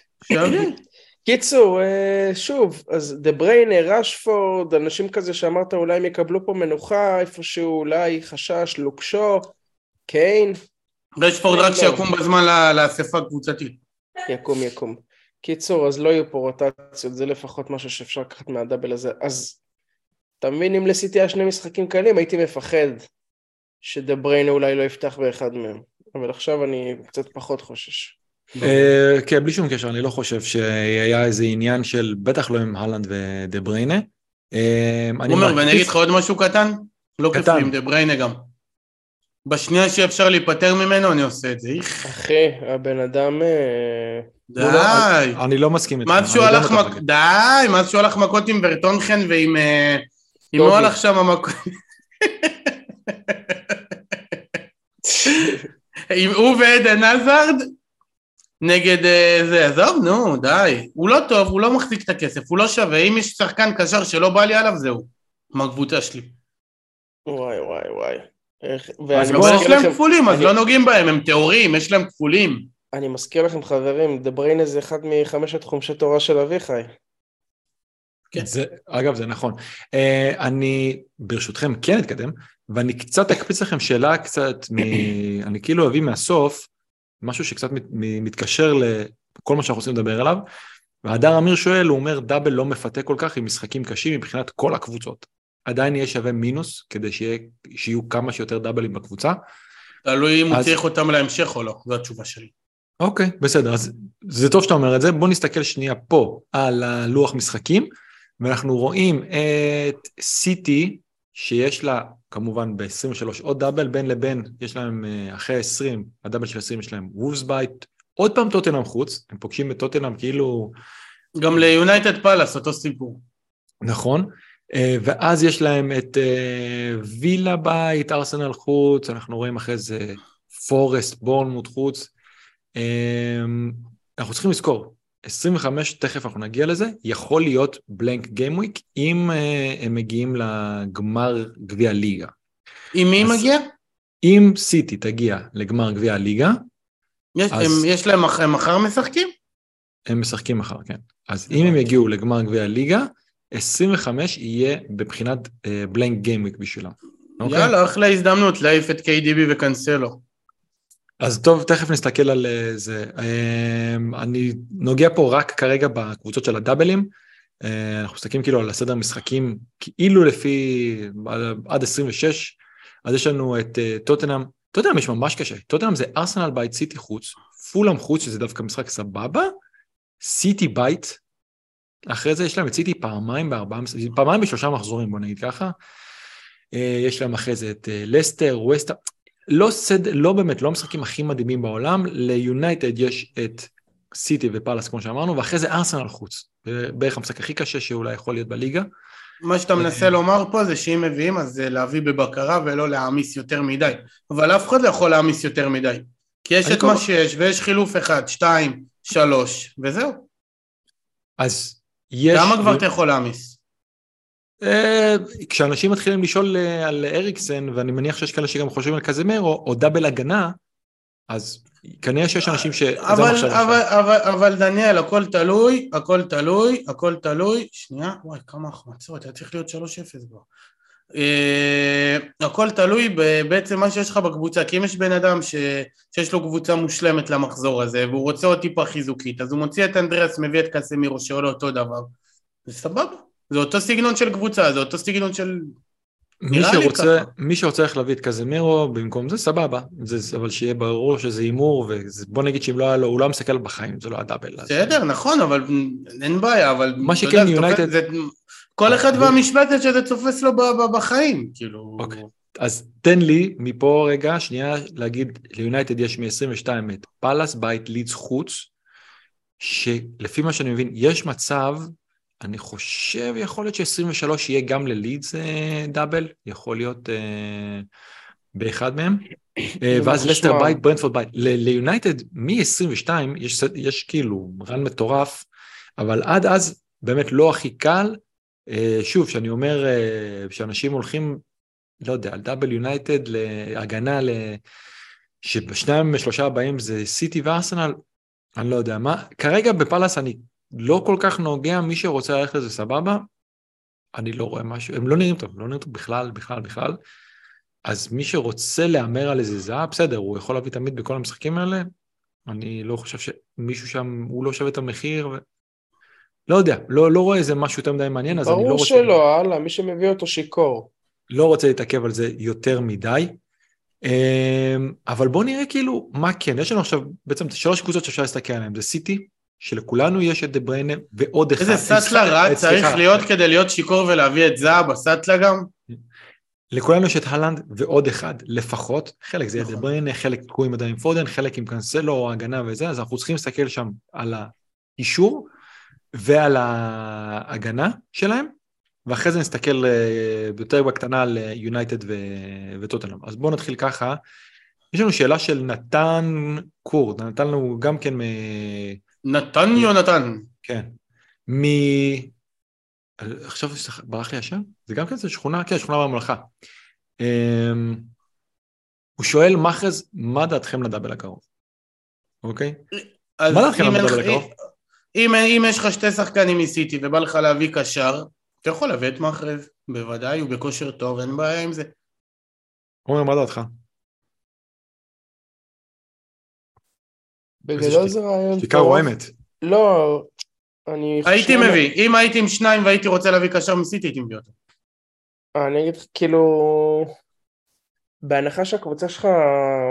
קיצור, אה, שוב, אז דה בריינה, ראשפורד, אנשים כזה שאמרת אולי הם יקבלו פה מנוחה, איפשהו אולי חשש, לוק שו, קיין. רשפורד רק שיקום בזמן לאספה הקבוצתית. יקום, יקום. קיצור, אז לא יהיו פה רוטציות, זה לפחות משהו שאפשר לקחת מה double הזה. אז אתה מבין, אם לסיטי היה שני משחקים קלים, הייתי מפחד שדה בריינה אולי לא יפתח באחד מהם. אבל עכשיו אני קצת פחות חושש. אה, כן, בלי שום קשר, אני לא חושב שהיה איזה עניין של, בטח לא עם הלנד ודה בריינה. אה, עומר, ואני אגיד לך עוד משהו קטן? לא כיף עם דה בריינה גם. בשנייה שאפשר להיפטר ממנו, אני עושה את זה. אחי, הבן אדם... אה, די. אני לא מסכים איתך. מאז שהוא הלך מכות, די, מאז שהוא הלך מכות עם ורטונכן ועם... אם הוא הלך שם מכות... עם הוא ועדן עזרד נגד אה, זה, עזוב, נו, די. הוא לא טוב, הוא לא מחזיק את הכסף, הוא לא שווה. אם יש שחקן קשר שלא בא לי עליו, זהו. מהקבוצה שלי. וואי וואי וואי. אז יש להם כפולים, אז לא נוגעים בהם, הם טהורים, יש להם כפולים. אני מזכיר לכם חברים, דה בריינה זה אחד מחמשת חומשי תורה של אביחי. כן. זה, אגב, זה נכון. Uh, אני ברשותכם כן אתקדם, ואני קצת אקפיץ לכם שאלה קצת, מ... אני כאילו אביא מהסוף, משהו שקצת מת, מתקשר לכל מה שאנחנו רוצים לדבר עליו, והדר אמיר שואל, הוא אומר דאבל לא מפתה כל כך עם משחקים קשים מבחינת כל הקבוצות. עדיין יהיה שווה מינוס כדי שיה, שיהיו כמה שיותר דאבלים בקבוצה. תלוי אם הוא צריך אותם להמשך או לא, זו התשובה שלי. אוקיי, בסדר, אז זה טוב שאתה אומר את זה. בוא נסתכל שנייה פה על הלוח משחקים, ואנחנו רואים את סיטי, שיש לה כמובן ב-23 עוד double, בין לבין יש להם אה, אחרי 20, ה double של 20 יש להם וולפס בית, עוד פעם טוטנאם חוץ, הם פוגשים את טוטנאם כאילו... גם ליונייטד פאלאס, אותו סיפור. נכון, ואז יש להם את אה, וילה בית, ארסנל חוץ, אנחנו רואים אחרי זה פורסט, בורנמוט חוץ, אמ, אנחנו צריכים לזכור, 25, תכף אנחנו נגיע לזה, יכול להיות בלנק גיימוויק אם הם מגיעים לגמר גביע ליגה. עם מי מגיע? אם סיטי תגיע לגמר גביע הליגה, יש, אז... הם, יש להם, הם מחר משחקים? הם משחקים מחר, כן. אז אם הם יגיעו לגמר גביע הליגה, 25 יהיה בבחינת בלנק uh, גיימוויק בשבילם. אוקיי? יאללה, אחלה הזדמנות להעיף את KDB וקנסלו. אז טוב, תכף נסתכל על אה, זה. אמ, אני נוגע פה רק כרגע בקבוצות של הדאבלים. אה, אנחנו מסתכלים כאילו על הסדר משחקים כאילו לפי עד 26, אז יש לנו את אה, טוטנאם, טוטנאם יש ממש קשה, טוטנאם זה ארסנל בית, סיטי חוץ, פולאם חוץ, שזה דווקא משחק סבבה, סיטי בית, אחרי זה יש להם סיטי פעמיים בארבעה, פעמיים בשלושה מחזורים, בוא נגיד ככה. יש להם אחרי זה את לסטר, ווסטה, לא, סד, לא באמת, לא המשחקים הכי מדהימים בעולם, ליונייטד יש את סיטי ופאלאס כמו שאמרנו, ואחרי זה ארסנל חוץ, בערך המשחק הכי קשה שאולי יכול להיות בליגה. מה שאתה מנסה לומר פה זה שאם מביאים אז זה להביא בבקרה ולא להעמיס יותר מדי, אבל אף אחד לא יכול להעמיס יותר מדי, כי יש את מה שיש ויש חילוף אחד, שתיים, שלוש, וזהו. אז יש... כמה כבר אתה יכול להעמיס? אה, כשאנשים מתחילים לשאול אה, על אריקסן, ואני מניח שיש כאלה שגם חושבים על קזמרו, או דאבל הגנה, אז כנראה שיש אנשים ש... אבל, אבל, אבל, אבל דניאל, הכל תלוי, הכל תלוי, הכל תלוי, שנייה, וואי, כמה החמצות, היה צריך להיות 3-0 כבר. Uh, הכל תלוי בעצם מה שיש לך בקבוצה, כי אם יש בן אדם ש, שיש לו קבוצה מושלמת למחזור הזה, והוא רוצה עוד טיפה חיזוקית, אז הוא מוציא את אנדרס, מביא את קסמירו שעולה אותו דבר, זה סבבה. זה אותו סגנון של קבוצה, זה אותו סגנון של... מי שרוצה, מי שרוצה איך להביא את קזמירו במקום זה סבבה, זה, אבל שיהיה ברור שזה הימור, ובוא נגיד שאם לא היה לו, הוא לא מסתכל בחיים, זה לא הדאבל. בסדר, נכון, אבל אין בעיה, אבל... מה שכן יונייטד... כל אחד והמשבצת שזה תופס לו בחיים, כאילו... אוקיי. אז תן לי מפה רגע, שנייה, להגיד, ליונייטד יש מ-22 את פאלאס, בית, לידס, חוץ, שלפי מה שאני מבין, יש מצב אני חושב, יכול להיות ש-23 יהיה גם ללידס אה, דאבל, יכול להיות אה, באחד מהם. אה, ואז לסטר בית, ברנפורד בית. ליונייטד, מ-22 יש, יש כאילו רן מטורף, אבל עד אז באמת לא הכי קל. אה, שוב, כשאני אומר אה, שאנשים הולכים, לא יודע, על דאבל יונייטד להגנה. שבשניים משלושה הבאים זה סיטי וארסנל, אני לא יודע מה. כרגע בפאלאס אני לא כל כך נוגע, מי שרוצה ללכת לזה סבבה, אני לא רואה משהו, הם לא נראים טוב, לא נראים טוב בכלל, בכלל, בכלל. אז מי שרוצה להמר על איזה זהב, בסדר, הוא יכול להביא תמיד בכל המשחקים האלה. אני לא חושב שמישהו שם, הוא לא שווה את המחיר. ו... לא יודע, לא, לא רואה איזה משהו יותר מדי מעניין, אז אני לא רוצה... ברור שלא, הלאה, מי שמביא אותו שיכור. לא רוצה להתעכב על זה יותר מדי. אמ, אבל בואו נראה כאילו מה כן, יש לנו עכשיו בעצם שלוש קבוצות שאפשר להסתכל עליהן, זה סיטי, שלכולנו יש את דה בריינה ועוד אחד. איזה סאטלה רע צריך להיות כדי להיות שיכור ולהביא את זהה בסאטלה גם? לכולנו יש את הלנד ועוד אחד לפחות, חלק זה נכון. דה בריינה, חלק תקועים עדיין עם פודן, חלק עם קאנסלו או הגנה וזה, אז אנחנו צריכים להסתכל שם על האישור ועל ההגנה שלהם, ואחרי זה נסתכל אה, יותר בקטנה על יונייטד וטוטנאם. אז בואו נתחיל ככה. יש לנו שאלה של נתן קורד, נתן לנו גם כן נתן יונתן. כן. מ... עכשיו ברח לי השם? זה גם כן זה שכונה, כן, שכונה בממלכה. אמ, הוא שואל מאחז, מה דעתכם לדאבל הקרוב? אוקיי? מה דעתכם לדאבל הקרוב? אם, אם יש לך שתי שחקנים מסיטי ובא לך להביא קשר, אתה יכול להביא את מאחרז, בוודאי, הוא בכושר טוב, אין בעיה עם זה. עומר, מה דעתך? בגדול זה רעיון טוב. שתיקה רועמת. לא, אני חושב... הייתי מביא, אם הייתי עם שניים והייתי רוצה להביא קשר מסיטי, הייתי מביא אותו. אני אגיד לך, כאילו... בהנחה שהקבוצה שלך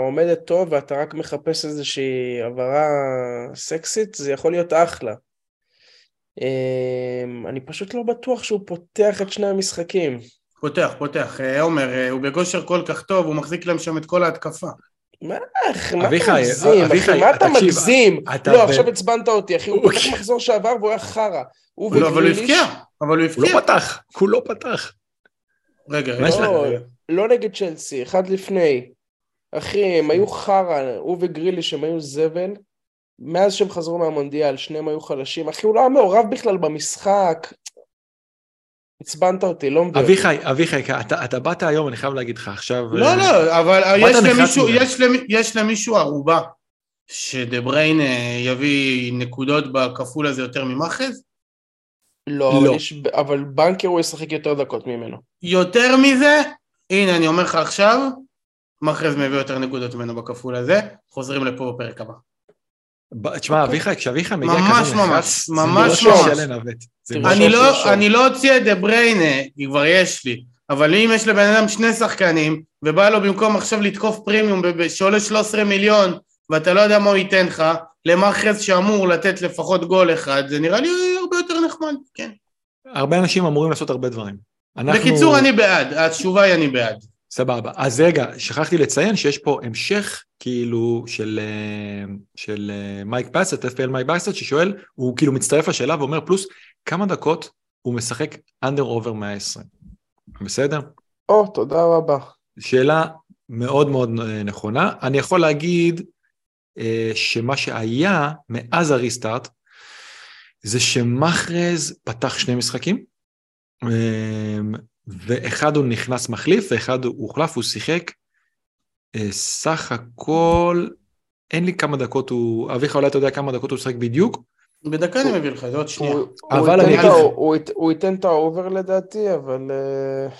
עומדת טוב ואתה רק מחפש איזושהי הבהרה סקסית, זה יכול להיות אחלה. אמ, אני פשוט לא בטוח שהוא פותח את שני המשחקים. פותח, פותח. אה, עומר, אה, הוא בגושר כל כך טוב, הוא מחזיק להם שם את כל ההתקפה. מה, מה אתה מגזים, אחי, מה אתה מגזים? לא, עכשיו עצבנת אותי, אחי, הוא פתח מחזור שעבר והוא היה חרא. לא, אבל הוא הבקיע, אבל הוא הבקיע. הוא לא פתח, הוא לא פתח. רגע, לא, לא נגד צ'לסי, אחד לפני. אחי, הם היו חרא, הוא וגריליש הם היו זבל, מאז שהם חזרו מהמונדיאל, שניהם היו חלשים. אחי, הוא לא היה מעורב בכלל במשחק. עצבנת אותי, לא מדבר. אביחי, אביחי, אתה, אתה באת היום, אני חייב להגיד לך עכשיו... לא, לא, אבל יש למישהו, יש, למ, יש למישהו ערובה שדה בריין אה, יביא נקודות בכפול הזה יותר ממאחז? לא, לא. אבל, יש, אבל בנקר הוא ישחק יותר דקות ממנו. יותר מזה, הנה אני אומר לך עכשיו, מאחז מביא יותר נקודות ממנו בכפול הזה, חוזרים לפה בפרק הבא. תשמע, אביחי, כשאביחי מגיע כזה ממש, ממש, לא ממש. לא- אני לא אוציא את דה בריינה, כי כבר יש לי, אבל אם יש לבן אדם שני שחקנים, ובא לו במקום עכשיו לתקוף פרימיום שעולה 13 מיליון, ואתה לא יודע מה הוא ייתן לך, למאחז שאמור לתת לפחות גול אחד, זה נראה לי הרבה יותר נחמד, כן. הרבה אנשים אמורים לעשות הרבה דברים. אנחנו... בקיצור, אני בעד, התשובה היא אני בעד. סבבה. אז רגע, שכחתי לציין שיש פה המשך כאילו של, אה, של אה, מייק באסט, FPL מייק באסט, ששואל, הוא כאילו מצטרף לשאלה ואומר, פלוס, כמה דקות הוא משחק under over 120? בסדר? או, oh, תודה רבה. שאלה מאוד מאוד אה, נכונה. אני יכול להגיד שמה שהיה מאז ה restart, זה שמחרז פתח שני משחקים, ואחד הוא נכנס מחליף ואחד הוא הוחלף, הוא שיחק אה, סך הכל, אין לי כמה דקות הוא, אביך אולי אתה יודע כמה דקות הוא שיחק בדיוק? בדקה אני מביא לך, זה עוד שנייה. אבל אני אגיד לך... הוא ייתן את ה over לדעתי, אבל... אה,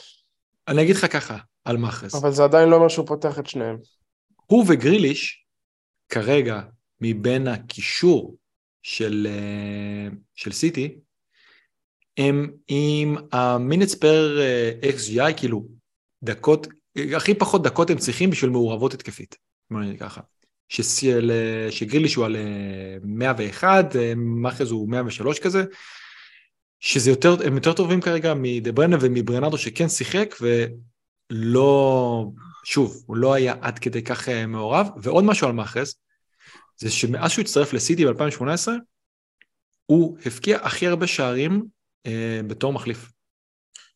אני אגיד לך ככה, על מחרז. אבל זה עדיין לא אומר שהוא פותח את שניהם. הוא וגריליש, כרגע, מבין הקישור של, אה, של סיטי, הם עם המינץ פר XGI, כאילו דקות, הכי פחות דקות הם צריכים בשביל מעורבות התקפית, בוא נגיד ככה. שגריליש הוא על 101, אה, מאחז הוא 103 כזה, שזה יותר, הם יותר טובים כרגע מדה ברנר ומברנרדו שכן שיחק ולא, שוב, הוא לא היה עד כדי כך אה, מעורב. ועוד משהו על מאחז, זה שמאז שהוא הצטרף לסיטי ב-2018, הוא הבקיע הכי הרבה שערים אה, בתור מחליף.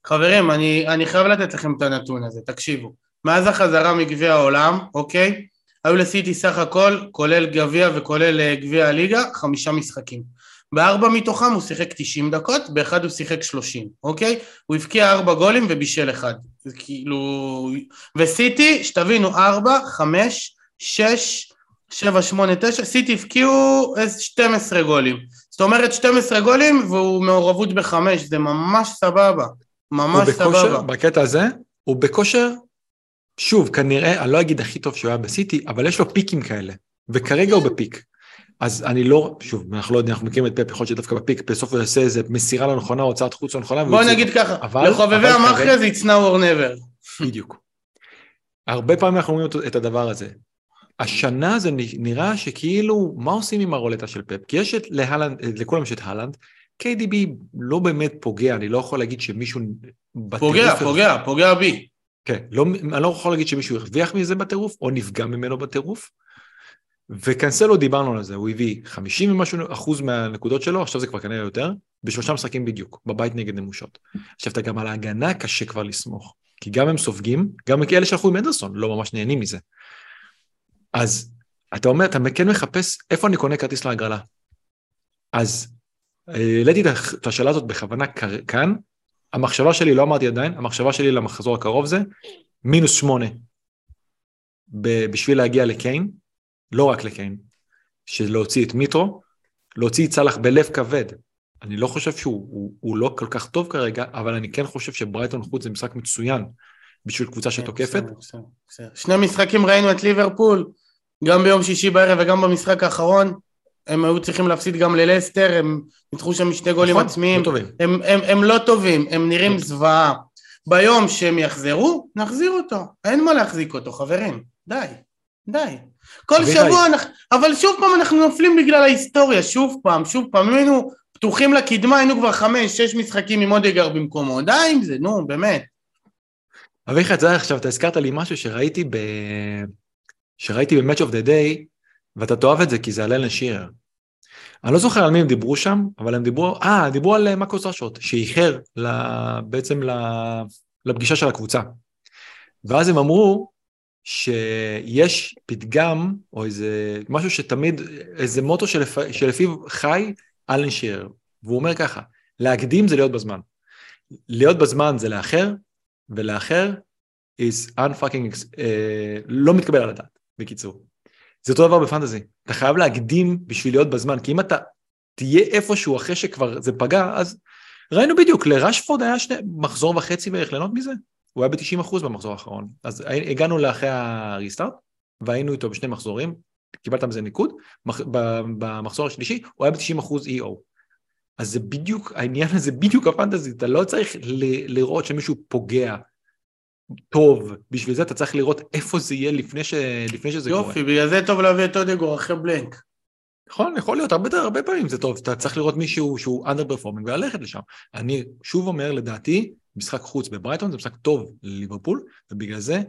חברים, אני, אני חייב לתת לכם את הנתון הזה, תקשיבו. מאז החזרה מגביע העולם, אוקיי? היו לסיטי סך הכל, כולל גביע וכולל אה, גביע הליגה, חמישה משחקים. בארבע מתוכם הוא שיחק 90 דקות, באחד הוא שיחק 30, אוקיי? הוא הבקיע ארבע גולים ובישל אחד. זה כאילו... וסיטי, שתבינו, ארבע, חמש, שש, שבע, שמונה, תשע, סיטי הבקיעו 12 גולים. זאת אומרת 12 גולים והוא מעורבות בחמש, זה ממש סבבה. ממש הוא בכושר, סבבה. בקטע הזה, הוא בכושר, שוב, כנראה, אני לא אגיד הכי טוב שהוא היה בסיטי, אבל יש לו פיקים כאלה, וכרגע הוא בפיק. אז אני לא, שוב, אנחנו לא יודעים, אנחנו מכירים את פפ, יכול להיות שדווקא בפיק, בסוף הוא יעשה איזה מסירה לא נכונה, הוצאת חוץ לא נכונה. בוא נגיד ככה, אבל, לחובבי המאחרי זה it's now or never. בדיוק. הרבה פעמים אנחנו אומרים את הדבר הזה. השנה זה נראה שכאילו, מה עושים עם הרולטה של פפ? כי יש את להלנד, לכולם יש את הלנד, KDB לא באמת פוגע, אני לא יכול להגיד שמישהו... פוגע, פוגע, פוגע בי. כן, לא, אני לא יכול להגיד שמישהו הרוויח מזה בטירוף, או נפגע ממנו בטירוף. וקנסלו דיברנו על זה, הוא הביא 50 ומשהו אחוז מהנקודות שלו, עכשיו זה כבר כנראה יותר, בשלושה משחקים בדיוק, בבית נגד נמושות. עכשיו אתה גם על ההגנה קשה כבר לסמוך, כי גם הם סופגים, גם כאלה שהלכו עם אנדרסון לא ממש נהנים מזה. אז אתה אומר, אתה כן מחפש איפה אני קונה כרטיס להגרלה. אז העליתי את השאלה הזאת בכוונה כאן, המחשבה שלי, לא אמרתי עדיין, המחשבה שלי למחזור הקרוב זה מינוס שמונה בשביל להגיע לקיין, לא רק לקיין, של להוציא את מיטרו, להוציא את סאלח בלב כבד. אני לא חושב שהוא הוא, הוא לא כל כך טוב כרגע, אבל אני כן חושב שברייטון חוץ זה משחק מצוין בשביל קבוצה כן, שתוקפת. שני משחקים ראינו את ליברפול, גם ביום שישי בערב וגם במשחק האחרון, הם היו צריכים להפסיד גם ללסטר, הם ניצחו שם שני גולים נכון, עצמיים. לא טובים. הם, הם, הם לא טובים, הם נראים זוועה. ביום שהם יחזרו, נחזיר אותו. אין מה להחזיק אותו, חברים. די, די. כל שבוע, אנחנו, אבל שוב פעם אנחנו נופלים בגלל ההיסטוריה, שוב פעם, שוב פעם. אם היינו פתוחים לקדמה, היינו כבר חמש, שש משחקים עם אודגר במקומו. די עם זה, נו, באמת. אביחי, אתה יודע, עכשיו, אתה הזכרת לי משהו שראיתי ב... שראיתי ב-Match of the Day, ואתה תאהב את זה כי זה על אלן שירר. אני לא זוכר על מי הם דיברו שם, אבל הם דיברו, אה, דיברו על מקוס רשות, שאיחר בעצם לפגישה של הקבוצה. ואז הם אמרו שיש פתגם, או איזה משהו שתמיד, איזה מוטו שלפ, שלפיו חי אלן שיער, והוא אומר ככה, להקדים זה להיות בזמן. להיות בזמן זה לאחר, ולאחר is unfucking, uh, לא מתקבל על הדעת, בקיצור. זה אותו דבר בפנטזי, אתה חייב להקדים בשביל להיות בזמן, כי אם אתה תהיה איפשהו אחרי שכבר זה פגע, אז ראינו בדיוק, לרשפורד היה שני, מחזור וחצי בערך ליהנות מזה, הוא היה ב-90% במחזור האחרון. אז הגענו לאחרי הריסטארט, והיינו איתו בשני מחזורים, קיבלת מזה ניקוד, במחזור השלישי הוא היה ב-90% EO. אז זה בדיוק, העניין הזה בדיוק הפנטזי, אתה לא צריך ל- לראות שמישהו פוגע טוב, בשביל זה אתה צריך לראות איפה זה יהיה לפני, ש... לפני שזה יופי, קורה. יופי, בגלל זה טוב להביא את אודגור אחרי בלנק. נכון, יכול להיות, הרבה, הרבה פעמים זה טוב, אתה צריך לראות מישהו שהוא under performing וללכת לשם. אני שוב אומר, לדעתי, משחק חוץ בברייטון זה משחק טוב לליברפול, ובגלל זה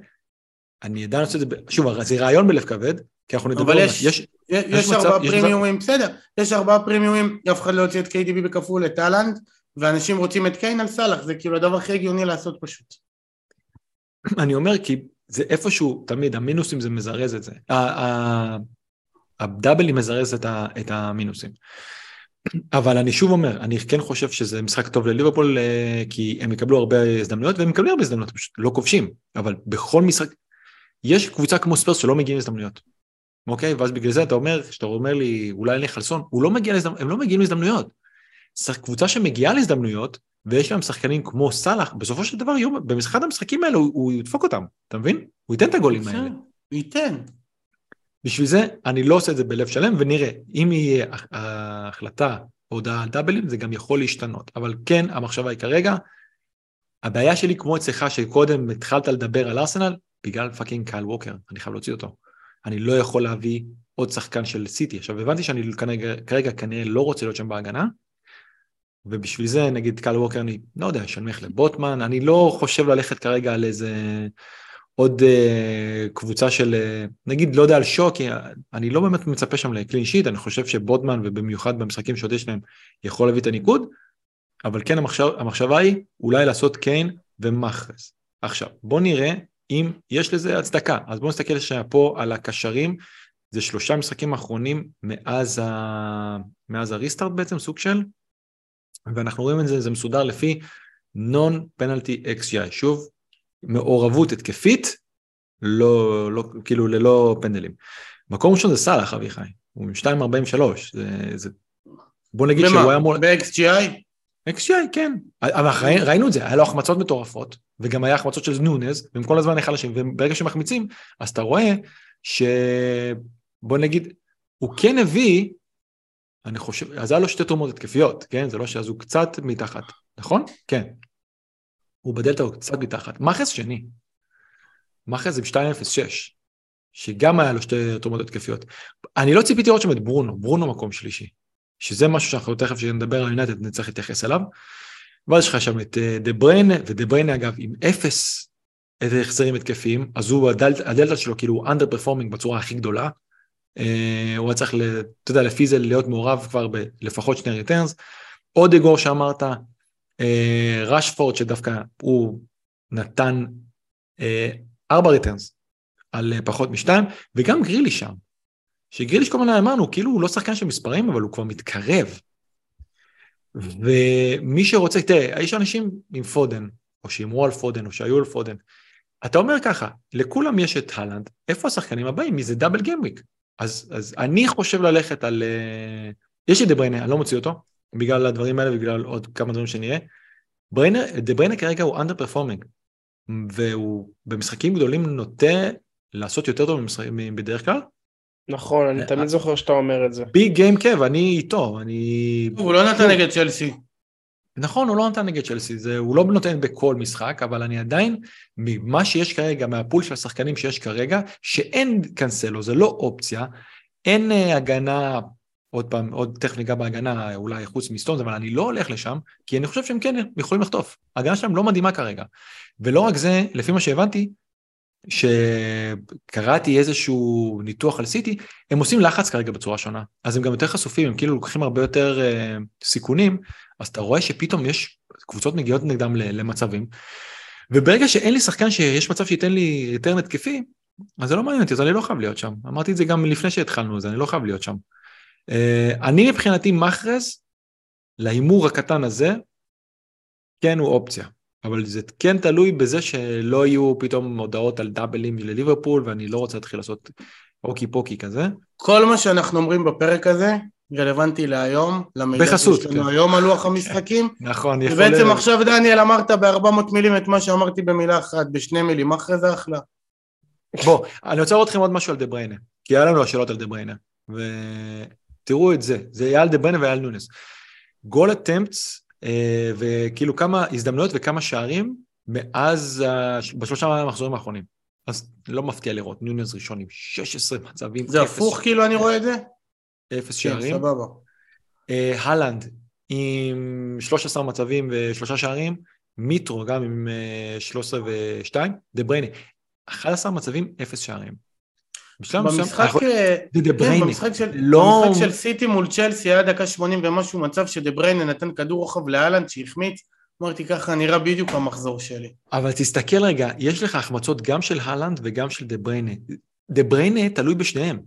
אני עדיין עושה את זה, שוב, זה רעיון בלב כבד, כי אנחנו נדבר, אבל יש, יש, יש, יש מצב, ארבעה פרימיומים, יש... בסדר, יש ארבעה פרימיומים, אף אחד לא יוצא את KDB בכפול לטאלנד, ואנשים רוצים את קיין על סאלח, זה כאילו הדבר הכי הגיוני לעשות פשוט. אני אומר כי זה איפשהו, תמיד, המינוסים זה מזרז את זה. הדאבלים מזרז את, ה, את המינוסים. אבל אני שוב אומר, אני כן חושב שזה משחק טוב לליברפול, אה, כי הם יקבלו הרבה הזדמנויות, והם יקבלו הרבה הזדמנויות, פשוט לא כובשים. אבל בכל משחק, יש קבוצה כמו ספרס שלא מגיעים להזדמנויות. אוקיי? ואז בגלל זה אתה אומר, כשאתה אומר לי, אולי אני חלסון, לא מגיע להזדמנויות, הם לא מגיעים להזדמנויות. קבוצה שמגיעה להזדמנויות, ויש להם שחקנים כמו סאלח, בסופו של דבר, יום, במשחק המשחקים האלה הוא, הוא ידפוק אותם, אתה מבין? הוא ייתן את הגולים האלה. הוא ייתן. בשביל זה אני לא עושה את זה בלב שלם, ונראה, אם יהיה ההחלטה הודעה על דאבלים, זה גם יכול להשתנות. אבל כן, המחשבה היא כרגע, הבעיה שלי כמו אצלך, שקודם התחלת לדבר על ארסנל, בגלל fucking קייל ווקר, אני חייב להוציא אותו. אני לא יכול להביא עוד שחקן של סיטי. עכשיו, הבנתי שאני כרגע, כרגע כנראה לא רוצה להיות שם בהגנה, ובשביל זה נגיד קייל ווקר אני לא יודע, אשנמך לבוטמן, אני לא חושב ללכת כרגע על איזה עוד uh, קבוצה של uh, נגיד לא יודע על שוק, כי אני לא באמת מצפה שם לקלין שיט, אני חושב שבוטמן ובמיוחד במשחקים שעוד יש להם יכול להביא את הניקוד, אבל כן המחשב, המחשבה היא אולי לעשות קיין ומאחרז. עכשיו בוא נראה אם יש לזה הצדקה, אז בוא נסתכל שנייה פה על הקשרים, זה שלושה משחקים אחרונים מאז, ה... מאז הריסטארט בעצם, סוג של ואנחנו רואים את זה, זה מסודר לפי פנלטי XGI, שוב, מעורבות התקפית, לא, לא, כאילו ללא פנדלים. מקום ראשון זה סאלח אביחי, הוא עם 2.43, זה, זה... בוא נגיד שהוא היה מול... ב-XGI? XGI, כן. אבל ראינו את זה, היה לו החמצות מטורפות, וגם היה החמצות של נונז, והם כל הזמן חלשים, וברגע שמחמיצים, אז אתה רואה ש... בוא נגיד, הוא כן הביא אני חושב, אז היה לו שתי תרומות התקפיות, כן? זה לא שאז הוא קצת מתחת, נכון? כן. הוא בדלתא הוא קצת מתחת. מחרז שני. מחרז עם 2.06, שגם היה לו שתי תרומות התקפיות. אני לא ציפיתי לראות שם את ברונו, ברונו מקום שלישי. שזה משהו שאנחנו תכף כשנדבר על יונייטד נצטרך להתייחס אליו. ואז יש לך שם את אה, דה בריינה, ודה בריינה אגב עם אפס איזה החזרים התקפיים, אז הוא הדלתא, הדלתא שלו כאילו הוא underperforming בצורה הכי גדולה, אה, הוא היה צריך, אתה יודע, לפי זה להיות מעורב כבר בלפחות שני returns. עוד אגור שאמרת, רשפורד שדווקא הוא נתן אה, ארבע returns על אה, פחות משתיים, וגם גריליש שם. שגריליש כל הזמן אמרנו, כאילו הוא לא שחקן של מספרים, אבל הוא כבר מתקרב. ומי שרוצה, תראה, יש אנשים עם פודן, או שהימרו על פודן, או שהיו על פודן. אתה אומר ככה, לכולם יש את הלנד, איפה השחקנים הבאים? מי זה double gameweek. אז, אז אני חושב ללכת על... אה, יש לי דה בריינה, אני לא מוציא אותו, בגלל הדברים האלה ובגלל עוד כמה דברים שנראה. דה בריינה כרגע הוא underperforming, והוא במשחקים גדולים נוטה לעשות יותר טוב בדרך כלל. נכון, אני תמיד זוכר שאתה אומר את זה. big game Kev, אני איתו, אני... הוא לא נתן נגד צ'לסי. נכון, הוא לא נתן נגד צ'לסי, הוא לא נותן בכל משחק, אבל אני עדיין, ממה שיש כרגע, מה pool של השחקנים שיש כרגע, שאין קאנסלו, זה לא אופציה, אין uh, הגנה, עוד פעם, עוד תכף ניגע בהגנה, אולי חוץ מסטונס, אבל אני לא הולך לשם, כי אני חושב שהם כן יכולים לחטוף. ההגנה שלהם לא מדהימה כרגע. ולא רק זה, לפי מה שהבנתי, שקראתי איזשהו ניתוח על סיטי, הם עושים לחץ כרגע בצורה שונה. אז הם גם יותר חשופים, הם כאילו לוקחים הרבה יותר uh, סיכונים, אז אתה רואה שפתאום יש קבוצות מגיעות נגדם למצבים, וברגע שאין לי שחקן שיש מצב שייתן לי יותר התקפי, אז זה לא מעניין אותי, אז אני לא חייב להיות שם. אמרתי את זה גם לפני שהתחלנו, אז אני לא חייב להיות שם. אה, אני מבחינתי מחרז, להימור הקטן הזה, כן הוא אופציה. אבל זה כן תלוי בזה שלא יהיו פתאום הודעות על דאבלים לליברפול, ואני לא רוצה להתחיל לעשות אוקי פוקי כזה. כל מה שאנחנו אומרים בפרק הזה, רלוונטי להיום, למידע בחסות, שיש לנו כן. היום על לוח המשחקים. נכון, יכול... ובעצם עכשיו דניאל אמרת ב-400 מילים את מה שאמרתי במילה אחת, בשני מילים, אחרי זה אחלה. בוא, אני רוצה לראות אתכם עוד משהו על דה בריינה, כי היה לנו השאלות על דה בריינה, ותראו את זה, זה היה על דה בריינה והיה על נונס. goal attempts, וכאילו כמה הזדמנויות וכמה שערים מאז, בשלושה המחזורים האחרונים. אז לא מפתיע לראות, נונס ראשון עם 16 מצבים. זה הפוך כאילו אני רואה את זה? אפס כן, שערים. סבבה. אה, הלנד עם 13 מצבים ושלושה שערים, מיטרו גם עם 13 אה, ו-2, דה בריינה, 11 מצבים, אפס שערים. במשחק, אה, כן, במשחק, של, לא... במשחק של סיטי מול צ'לסי היה דקה 80 ומשהו מצב שדה בריינה נתן כדור רוחב להלנד שהחמיץ, אמרתי ככה נראה בדיוק המחזור שלי. אבל תסתכל רגע, יש לך החמצות גם של הלנד וגם של דה בריינה. דה בריינה תלוי בשניהם.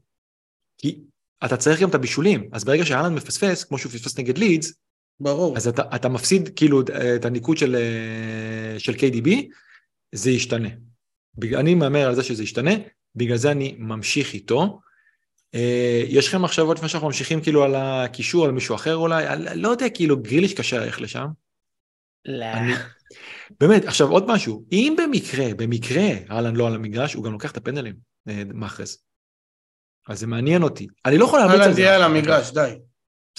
כי אתה צריך גם את הבישולים, אז ברגע שהלנד מפספס, כמו שהוא פספס נגד לידס, ברור. אז אתה, אתה מפסיד כאילו את הניקוד של, אה, של KDB, זה ישתנה. אני מהמר על זה שזה ישתנה, בגלל זה אני ממשיך איתו. אה, יש לכם מחשבות לפני שאנחנו ממשיכים כאילו על הקישור, על מישהו אחר אולי? אני לא יודע, כאילו גריליש קשה ללכת לשם. לא. אני... באמת, עכשיו עוד משהו, אם במקרה, במקרה אהלן לא על המגרש, הוא גם לוקח את הפנדלים, אה, מאחז. אז זה מעניין אותי. אני לא יכול להמליץ על זה. תהיה על המגרש, די.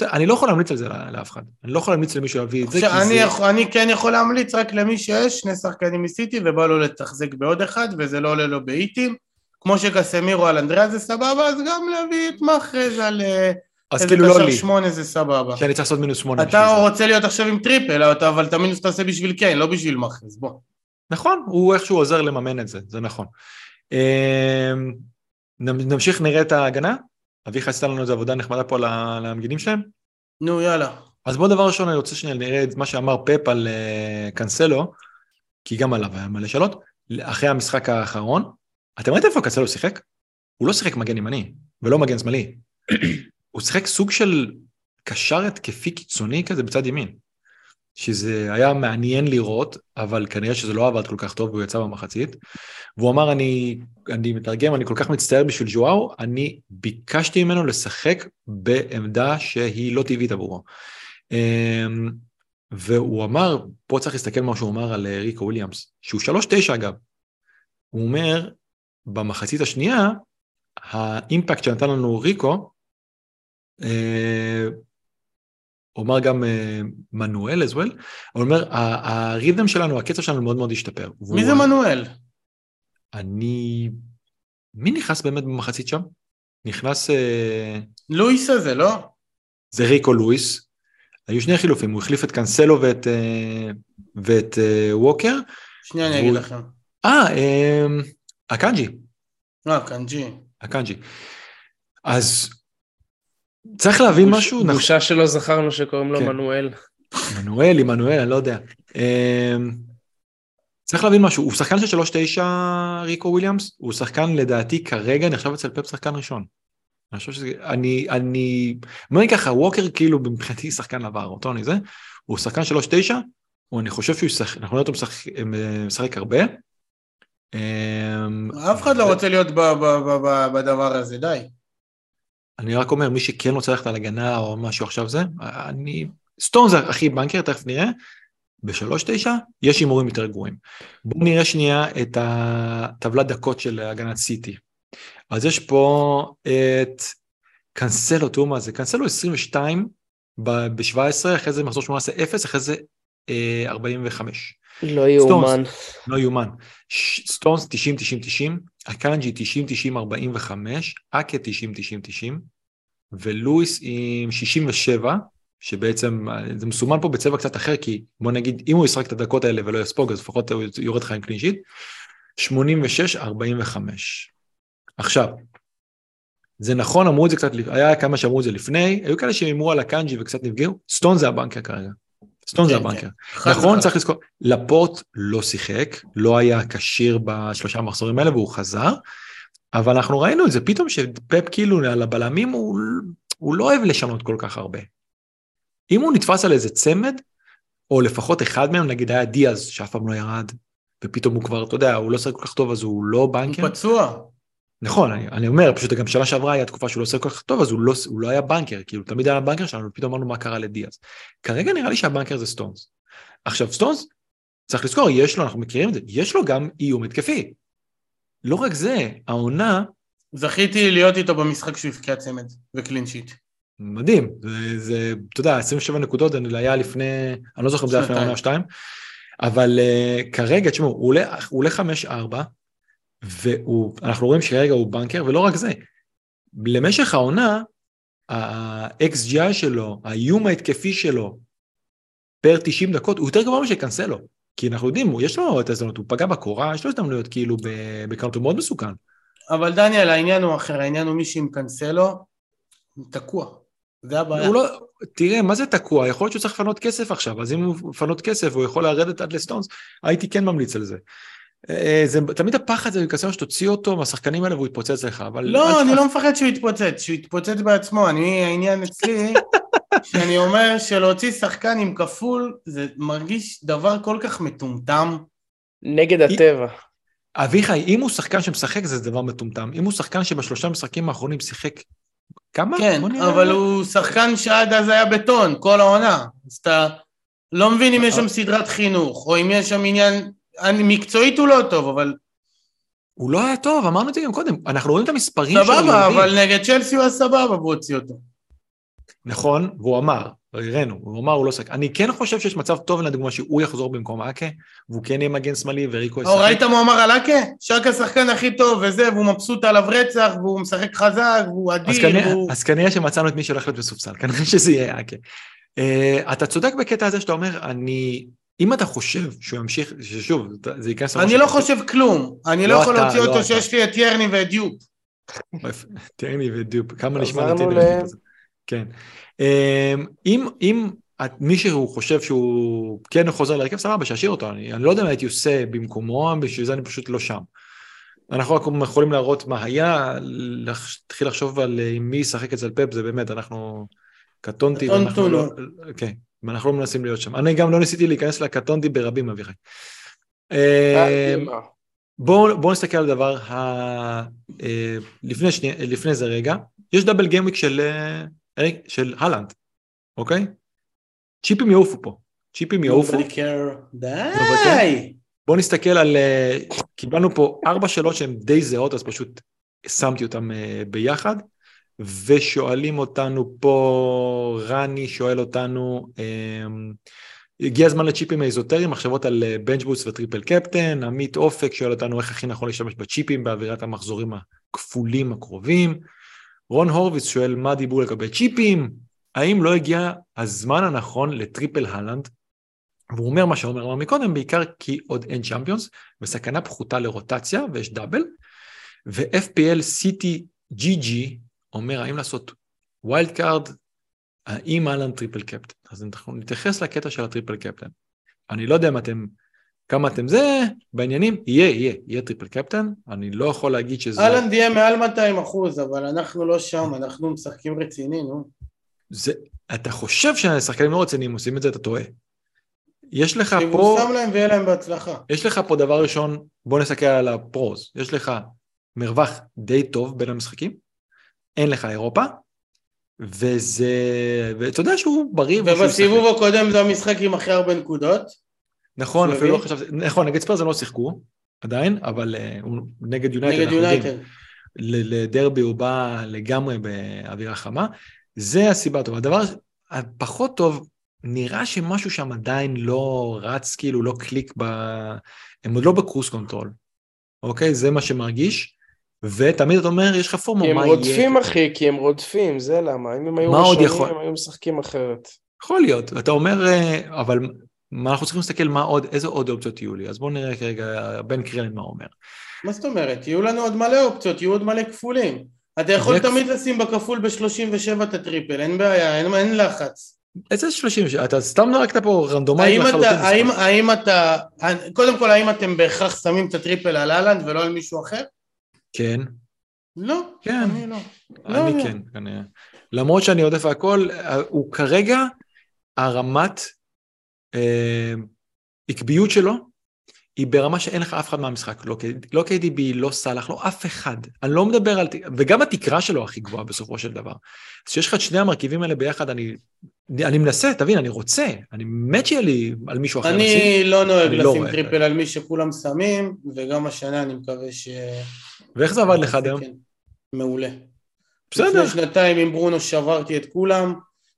אני לא יכול להמליץ על זה לאף אחד. אני לא יכול להמליץ למישהו להביא את זה, כי זה... אני כן יכול להמליץ רק למי שיש שני שחקנים מסיטי ובא לו לתחזק בעוד אחד, וזה לא עולה לו ב hits. כמו שקסמירו על אנדריאס זה סבבה, אז גם להביא את מאחרז על... אה, אז כאילו לא לי. שמונה זה סבבה. שאני צריך לעשות מינוס שמונה. אתה רוצה להיות עכשיו עם triple, אבל את המינוס תעשה בשביל קיין, לא בשביל מאחרז, בוא. נכון, הוא איכשהו עוזר לממן את זה, זה נכון. אמ, נמשיך נראה את ההגנה? אביך עשתה לנו איזה עבודה נחמדה פה למגינים שלהם? נו יאללה. אז בוא דבר ראשון אני רוצה שנראה נראה את מה שאמר פפ על uh, קנסלו, כי גם עליו היה מלא שאלות, אחרי המשחק האחרון. אתם ראיתם איפה קנסלו שיחק? הוא לא שיחק מגן ימני, ולא מגן שמאלי. הוא שיחק סוג של קשר התקפי קיצוני כזה בצד ימין. שזה היה מעניין לראות, אבל כנראה שזה לא עבד כל כך טוב והוא יצא במחצית. והוא אמר, אני, אני מתרגם, אני כל כך מצטער בשביל ז'ואאו, אני ביקשתי ממנו לשחק בעמדה שהיא לא טבעית עבורו. אמ, והוא אמר, פה צריך להסתכל מה שהוא אמר על ריקו וויליאמס, שהוא שלוש תשע אגב. הוא אומר, במחצית השנייה, האימפקט שנתן לנו ריקו, אה, הוא אמר גם אה, מנואל as well, הוא אומר, ה rhythm שלנו, הקצב שלנו מאוד מאוד השתפר. מי זה מנואל? אני... מי נכנס באמת במחצית שם? נכנס... אה, לואיס הזה, לא? זה ריקו לואיס. היו שני חילופים, הוא החליף את קאנסלו ואת, ואת ווקר. שנייה, אני אגיד לכם. אה, אקאנג'י. אה, אקאנג'י. אקאנג'י. אז צריך להבין משהו. בושה שלא זכרנו שקוראים לו כן. מנואל. מנואל, עמנואל, אני לא יודע. אמ, צריך להבין משהו, הוא שחקן של שלוש תשע ריקו וויליאמס, הוא שחקן לדעתי כרגע נחשב אצל פפ שחקן ראשון. אני חושב שזה, אני, אני, אומר ככה, ווקר כאילו מבחינתי שחקן עבר, אותו אני זה, הוא שחקן שלוש תשע, אני חושב שהוא ישחק, אנחנו נראה אותו משחק הרבה. אמ, אף אחד לא רוצה להיות בדבר הזה, די. אני רק אומר, מי שכן רוצה ללכת על הגנה או משהו עכשיו זה, אני... סטון זה הכי בנקר, תכף נראה. בשלוש תשע יש הימורים יותר גרועים. בואו נראה שנייה את הטבלת דקות של הגנת סיטי. אז יש פה את קאנסלו, תראו מה זה, קאנסלו 22 ב-17, אחרי זה מחזור 18 0, אחרי זה 45. אה, לא יאומן. לא יאומן. סטונס 90 90 90, אקאנג'י 90 90 45, אקה 90 90 90, ולואיס עם 67, שבעצם זה מסומן פה בצבע קצת אחר, כי בוא נגיד, אם הוא ישחק את הדקות האלה ולא יספוג, אז לפחות הוא יורד לך עם clean sheet, 86 45. עכשיו, זה נכון, אמרו את זה קצת, היה כמה שאמרו את זה לפני, היו כאלה שהימרו על אקאנג'י וקצת נפגעו, סטונס זה ה banker כרגע. סטון זה כן, הבנקר. כן. נכון, צריך לזכור, לפורט לא שיחק, לא היה כשיר בשלושה המחזורים האלה והוא חזר. אבל אנחנו ראינו את זה, פתאום שפפ כאילו על הבלמים הוא, הוא לא אוהב לשנות כל כך הרבה. אם הוא נתפס על איזה צמד, או לפחות אחד מהם, נגיד היה דיאז שאף פעם לא ירד, ופתאום הוא כבר, אתה יודע, הוא לא שחק כל כך טוב אז הוא לא בנקר. הוא פצוע. נכון, אני, אני אומר, פשוט גם שנה שעברה היה תקופה שהוא לא עושה כל כך טוב, אז הוא לא, הוא לא היה בנקר, כאילו תמיד היה בנקר שלנו, ופתאום אמרנו מה קרה לדיאז. כרגע נראה לי שהבנקר זה סטונס. עכשיו סטונס, צריך לזכור, יש לו, אנחנו מכירים את זה, יש לו גם איום התקפי. לא רק זה, העונה... זכיתי להיות איתו במשחק שהוא הבקיע צמד וקלין שיט. מדהים, זה, זה, אתה יודע, 27 נקודות, זה היה לפני, אני לא זוכר אם זה היה לפני עונה או שתיים, אבל uh, כרגע, תשמעו, הוא עולה 5-4, ואנחנו רואים שכרגע הוא בנקר, ולא רק זה, למשך העונה, ה-XGI שלו, האיום ההתקפי שלו, פר 90 דקות, הוא יותר גבוה משל קנסלו. כי אנחנו יודעים, יש לו את ההזדמנות, הוא פגע בקורה, יש לו הזדמנויות כאילו בקאונט, הוא מאוד מסוכן. אבל דניאל, העניין הוא אחר, העניין הוא מישהו עם קנסלו, הוא תקוע. זה הבעיה. לא, תראה, מה זה תקוע? יכול להיות שהוא צריך לפנות כסף עכשיו, אז אם הוא מפנות כסף והוא יכול לרדת עד לסטונס, הייתי כן ממליץ על זה. אה, זה תמיד הפחד זה מקסם שתוציא אותו מהשחקנים האלה והוא יתפוצץ לך, אבל... לא, אני לא מפחד שהוא יתפוצץ, שהוא יתפוצץ בעצמו, אני, העניין אצלי, שאני אומר שלהוציא שחקן עם כפול, זה מרגיש דבר כל כך מטומטם. נגד הטבע. אביחי, אם הוא שחקן שמשחק זה דבר מטומטם, אם הוא שחקן שבשלושה משחקים האחרונים שיחק כמה? כן, אבל הוא שחקן שעד אז היה בטון, כל העונה. אז אתה לא מבין אם יש שם סדרת חינוך, או אם יש שם עניין... אני, מקצועית הוא לא טוב, אבל... הוא לא היה טוב, אמרנו את זה גם קודם. אנחנו רואים את המספרים שלו. סבבה, אבל נגד צ'לסי הוא היה סבבה והוא הוציא אותו. נכון, והוא אמר, הראינו, הוא אמר הוא לא שחק. אני כן חושב שיש מצב טוב לדוגמה שהוא יחזור במקום אקה, והוא כן יהיה מגן שמאלי וריקו ישחק. ראית מה הוא אמר על אקה? שאקה השחקן הכי טוב וזה, והוא מבסוט עליו רצח, והוא משחק חזק, והוא אדיר. אז כנראה, והוא... אז כנראה שמצאנו את מי שהולך להיות בסופסל, כנראה שזה יהיה אקה. Uh, אתה צודק בקטע הזה שאתה אומר, אני... אם אתה חושב שהוא ימשיך, ששוב, זה ייכנס... אני לא חושב כלום, אני לא, לא יכול להוציא אותו שיש לי את ירני ואת דיופ. טרני ודיופ, כמה נשמע נתיב. כן. אמ, אם, אם מישהו חושב שהוא כן חוזר להרכב, סבבה, שישאיר אותו. אני, אני לא יודע מה הייתי עושה במקומו, בשביל זה אני פשוט לא שם. אנחנו רק יכולים להראות מה היה, להתחיל לחשוב על אה, מי ישחק אצל פפ, זה באמת, אנחנו קטונתי, ואנחנו לא, כן, ואנחנו לא מנסים להיות שם. אני גם לא ניסיתי להיכנס לקטונתי ברבים, אביחי. אמ, בואו בוא נסתכל על דבר, ה... אה, לפני, שני, לפני זה רגע, יש דאבל גיימוויק של אה, של הלנד, אוקיי? צ'יפים יעופו פה, צ'יפים יעופו. די! בואו נסתכל על, אה, קיבלנו פה ארבע שאלות שהן די זהות, אז פשוט שמתי אותן אה, ביחד, ושואלים אותנו פה, רני שואל אותנו, אמ, הגיע הזמן לצ'יפים האזוטריים, מחשבות על bench boost אה, ו triple captain, עמית אופק שואל אותנו איך הכי נכון להשתמש בצ'יפים באווירת המחזורים הכפולים הקרובים, רון הורוביץ שואל מה דיברו לגבי צ'יפים, האם לא הגיע הזמן הנכון ל triple הלנד? והוא אומר מה שעומר אמר מקודם, בעיקר כי עוד אין צ'מפיונס, וסכנה פחותה לרוטציה, ויש double, ו-FPL City GG אומר האם לעשות wild card, האם הלנד triple captain. אז אנחנו נתייחס לקטע של ה triple captain. אני לא יודע אם אתם כמה אתם זה, בעניינים, יהיה, יהיה, יהיה triple captain, אני לא יכול להגיד שזה... הלנד יהיה מעל 200 אחוז, אבל אנחנו לא שם, אנחנו משחקים רציניים, נו. זה, אתה חושב שהשחקנים לא רציניים עושים את זה, אתה טועה. יש לך פה... שיבושם להם ויהיה להם בהצלחה. יש לך פה דבר ראשון, בוא נסתכל על הפרוז, יש לך מרווח די טוב בין המשחקים, אין לך אירופה, וזה... ואתה יודע שהוא בריא. ובסיבוב הקודם זה המשחק עם הכי הרבה נקודות. נכון, אפילו לא חשבתי, נכון, נגד ספרס הם לא שיחקו עדיין, אבל uh, נגד יונייטד, נגד יונייטד. לדרבי הוא בא לגמרי באווירה חמה. זה הסיבה הטובה. הדבר הפחות טוב, נראה שמשהו שם עדיין לא רץ, כאילו לא קליק ב... הם עוד לא ב cruise control, אוקיי? זה מה שמרגיש. ותמיד אתה אומר, יש לך FOMO, מה יהיה? כי הם רודפים, אחי, כי הם רודפים, זה למה. אם הם היו ראשונים, הם היו משחקים אחרת. יכול להיות. אתה אומר, אה, אבל מה אנחנו צריכים להסתכל מה עוד, איזה עוד אופציות יהיו לי, אז בואו נראה כרגע בן קרלן מה אומר. מה זאת אומרת? יהיו לנו עוד מלא אופציות, יהיו עוד מלא כפולים. אתה יכול תמיד לשים בכפול ב-37 את הטריפל, אין בעיה, אין, אין לחץ. איזה 37? אתה סתם נרקת פה רנדומלית לחלוטין. האם, האם אתה, קודם כל האם אתם בהכרח שמים את הטריפל על אהלנד ולא על מישהו אחר? כן. לא, כן, אני לא. אני לא, כן, כנראה. למרות שאני עודף והכל, הוא כרגע, הרמת אה, עקביות שלו היא ברמה שאין לך אף אחד מהמשחק, לא, לא KDB, לא סאלח, לא אף אחד. אני לא מדבר על... וגם התקרה שלו הכי גבוהה בסופו של דבר. אז כשיש לך את שני המרכיבים האלה ביחד, אני, אני מנסה, תבין, אני רוצה, אני מת שיהיה לי על מישהו אחר אני לשים. לא נוהג לא לשים לא triple על מי שכולם שמים, וגם השנה אני מקווה ש... ואיך זה עבד לך עד היום? מעולה. בסדר. לפני שנתיים עם ברונו שברתי את כולם,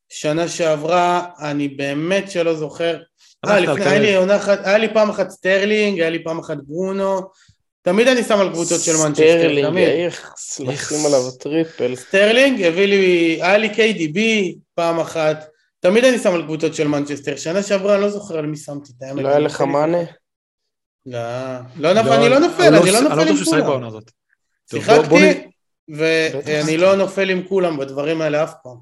שנה שעברה, אני באמת שלא זוכר, אה, לפני, היה לי עונה אחת, היה לי פעם אחת סטרלינג, היה לי פעם אחת ברונו, תמיד אני שם על קבוצות של מנצ'סטר, סטרלינג, איך, לשים עליו triple. סטרלינג הביא לי, היה לי KDB פעם אחת, תמיד אני שם על קבוצות של מנצ'סטר, שנה שעברה אני לא זוכר על מי שמתי את האמת. לא היה לך מאנה? לא, לא נפל, אני לא נופל, אני לא, לא נופל עם כולם. שיחקתי, ואני לא נופל עם כולם בדברים האלה אף פעם.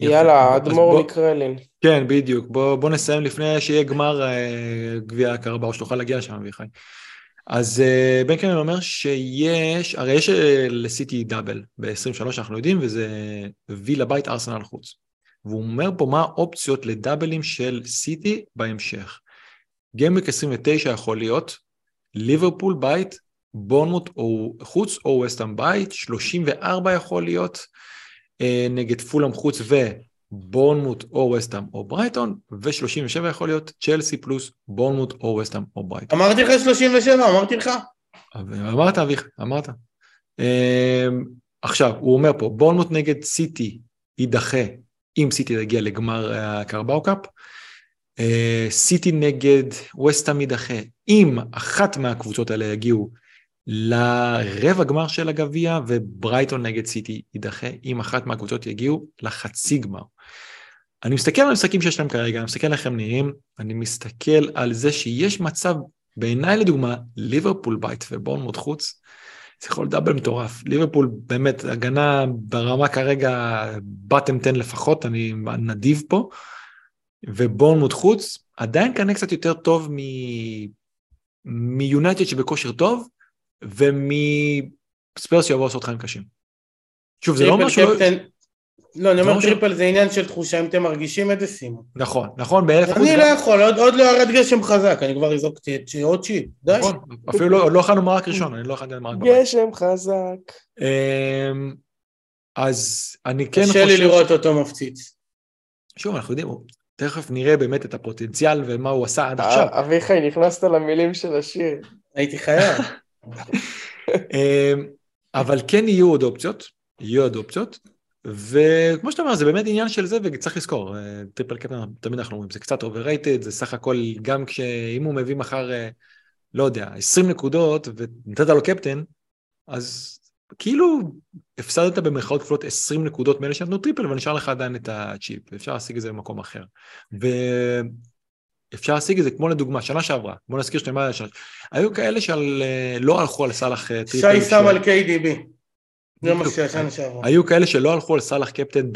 יאללה, אדמו"ר מקרלין. כן, בדיוק. בוא, בוא נסיים לפני שיהיה גמר אה, גביע הקרבאו, שתוכל להגיע לשם, אביחי. אז אה, בן קרלין אומר שיש, הרי יש אה, לסיטי דאבל ב-23, אנחנו יודעים, וזה וילה בית, ארסנל חוץ. והוא אומר פה מה האופציות לדאבלים של סיטי בהמשך. גיימבק 29 יכול להיות, ליברפול בית, בורנמוט או חוץ או וסטאם בית, 34 יכול להיות, אה, נגד פולאם חוץ ובורנמוט או וסטאם או ברייטון, ו-37 יכול להיות צ'לסי פלוס בורנמוט או וסטאם או ברייטון. אמרתי לך 37, אמרתי לך. אמרת אביחי, אמרת. אה, עכשיו, הוא אומר פה, בורנמוט נגד סיטי יידחה אם סיטי תגיע לגמר הקרבאו קאפ. סיטי נגד וסטאם יידחה אם אחת מהקבוצות האלה יגיעו לרבע גמר של הגביע, וברייטון נגד סיטי יידחה אם אחת מהקבוצות יגיעו לחצי גמר. אני מסתכל על המשחקים שיש להם כרגע, אני מסתכל על איך הם נראים, אני מסתכל על זה שיש מצב, בעיניי לדוגמה, ליברפול בית ובורנמוט חוץ, זה יכול דאבל מטורף. ליברפול באמת הגנה ברמה כרגע בטם 10 לפחות, אני נדיב פה, ובורנמוט חוץ, עדיין כנראה קצת יותר טוב מיונייטד שבכושר טוב, ומספרס שיבואו לעשות חיים קשים. שוב, זה לא משהו... לא, אני אומר triple זה עניין של תחושה, אם אתם מרגישים את זה, שימו. נכון, נכון, באלף אחוז. אני לא יכול, עוד לא ירד גשם חזק, אני כבר אזרוק עוד shit, די. נכון, אפילו לא, לא אכלנו מרק ראשון, אני לא אכלתי מרק בבית. גשם חזק. אמ, אז אני כן חושב... קשה לי לראות אותו מפציץ. שוב, אנחנו יודעים, תכף נראה באמת את הפוטנציאל ומה הוא עשה עד עכשיו. אביחי, נכנסת למילים של השיר. הייתי חייב. אמ, אבל כן יהיו עוד אופציות, יהיו עוד אופציות, וכמו שאתה אומר, זה באמת עניין של זה, וצריך לזכור, אה, triple captain, תמיד אנחנו אומרים, זה קצת overrated, זה סך הכל, גם כשאם הוא מביא מחר, אה, לא יודע, 20 נקודות, ונתת לו קפטן, אז כאילו הפסדת במרכאות כפולות 20 נקודות מאלה שנתנו triple, אבל נשאר לך עדיין את הצ'יפ, אפשר להשיג את זה במקום אחר. ו... אפשר להשיג את זה כמו לדוגמה, שנה שעברה, בוא נזכיר שאתה אומר, היו כאלה שלא הלכו על סאלח אה, triple. שי שם על KDB. זה מה שנה שעברה. היו כאלה שלא הלכו על סאלח קפטן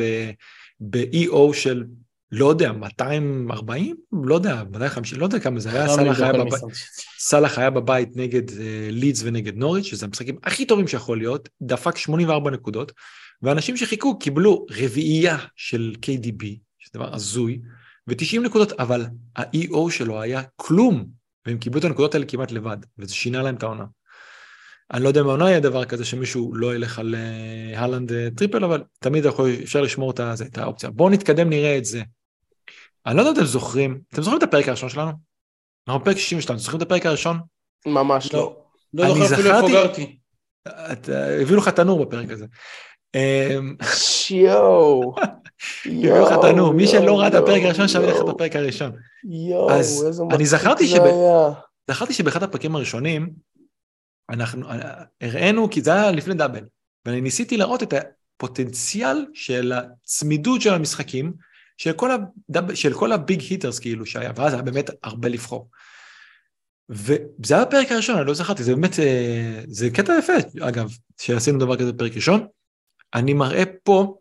ב-EO של, לא יודע, 240? לא יודע, 250, לא יודע כמה זה היה, סאלח היה בבית נגד לידס אה, ונגד נוריץ', שזה המשחקים הכי טובים שיכול להיות, דפק 84 נקודות, ואנשים שחיכו קיבלו רביעייה של KDB, שזה דבר הזוי, ו-90 נקודות, אבל ה-EO שלו היה כלום, והם קיבלו את הנקודות האלה כמעט לבד, וזה שינה להם את העונה. אני לא יודע אם העונה יהיה דבר כזה שמישהו לא ילך על אה, הלנד אה, triple, אבל תמיד יכול, אפשר לשמור את, הזה, את האופציה. בואו נתקדם, נראה את זה. אני לא יודע אם אתם זוכרים, אתם זוכרים את הפרק הראשון שלנו? אנחנו בפרק 62, זוכרים את הפרק הראשון? ממש לא. לא זוכר אפילו איפה גרתי. הביאו לך תנור בפרק הזה. יואו. לך תנור, מי שלא ראה את הפרק הראשון שווה לך את הפרק הראשון. יואו, איזה מצחיק אני זכרתי זכרתי שבאחד הפרקים הראשונים, אנחנו הראינו, כי זה היה לפני דאבל, ואני ניסיתי להראות את הפוטנציאל של הצמידות של המשחקים, של כל, הדאב, של כל הביג היטרס כאילו שהיה, ואז היה באמת הרבה לבחור. וזה היה הפרק הראשון, אני לא זכרתי, זה באמת, אה, זה קטע יפה, אגב, שעשינו דבר כזה בפרק ראשון. אני מראה פה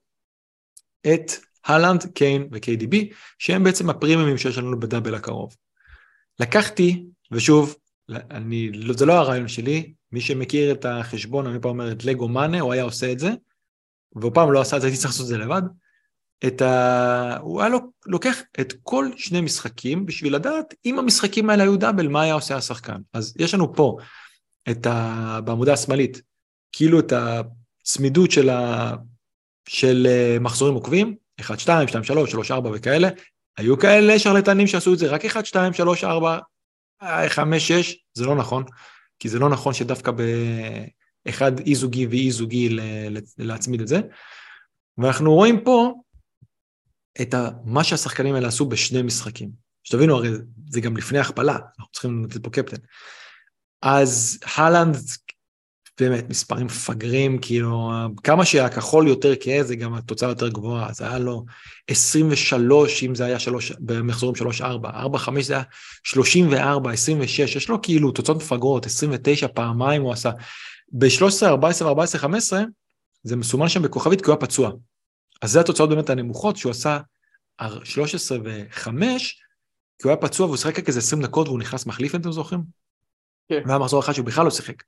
את הלנד, קיין ו-KDB, שהם בעצם הפרימיומים שיש לנו בדאבל הקרוב. לקחתי, ושוב, אני, זה לא הרעיון שלי, מי שמכיר את החשבון, אני פעם אומר את לגו מאנה, הוא היה עושה את זה, והוא פעם לא עשה את זה, הייתי צריך לעשות את זה לבד. את ה... הוא היה לוקח את כל שני משחקים בשביל לדעת אם המשחקים האלה היו דאבל, מה היה עושה השחקן. אז יש לנו פה את ה... בעמודה השמאלית, כאילו את הצמידות של, ה... של אה, מחזורים עוקבים, 1, 2, 2, 3, 3, 4 וכאלה, היו כאלה שרלטנים שעשו את זה רק 1, 2, 3, 4, 5, 6, זה לא נכון, כי זה לא נכון שדווקא באחד אי זוגי ואי זוגי להצמיד את זה. ואנחנו רואים פה את מה שהשחקנים האלה עשו בשני משחקים. שתבינו, הרי זה גם לפני הכפלה, אנחנו צריכים לתת פה קפטן. אז הלנד, באמת, מספרים מפגרים, כאילו, כמה שהכחול יותר כהה, זה גם התוצאה יותר גבוהה. אז היה לו 23, אם זה היה 3, במחזורים 3-4, 4-5 זה היה 34, 26, יש לו כאילו תוצאות מפגרות, 29 פעמיים הוא עשה. ב-13, 14 ו-14, 15, זה מסומן שם בכוכבית כי הוא היה פצוע. אז זה התוצאות באמת הנמוכות, שהוא עשה 13 ו-5, כי הוא היה פצוע והוא שיחק רק איזה 20 דקות והוא נכנס מחליף, אם אתם זוכרים? כן. והיה מחזור אחד שהוא בכלל לא שיחק.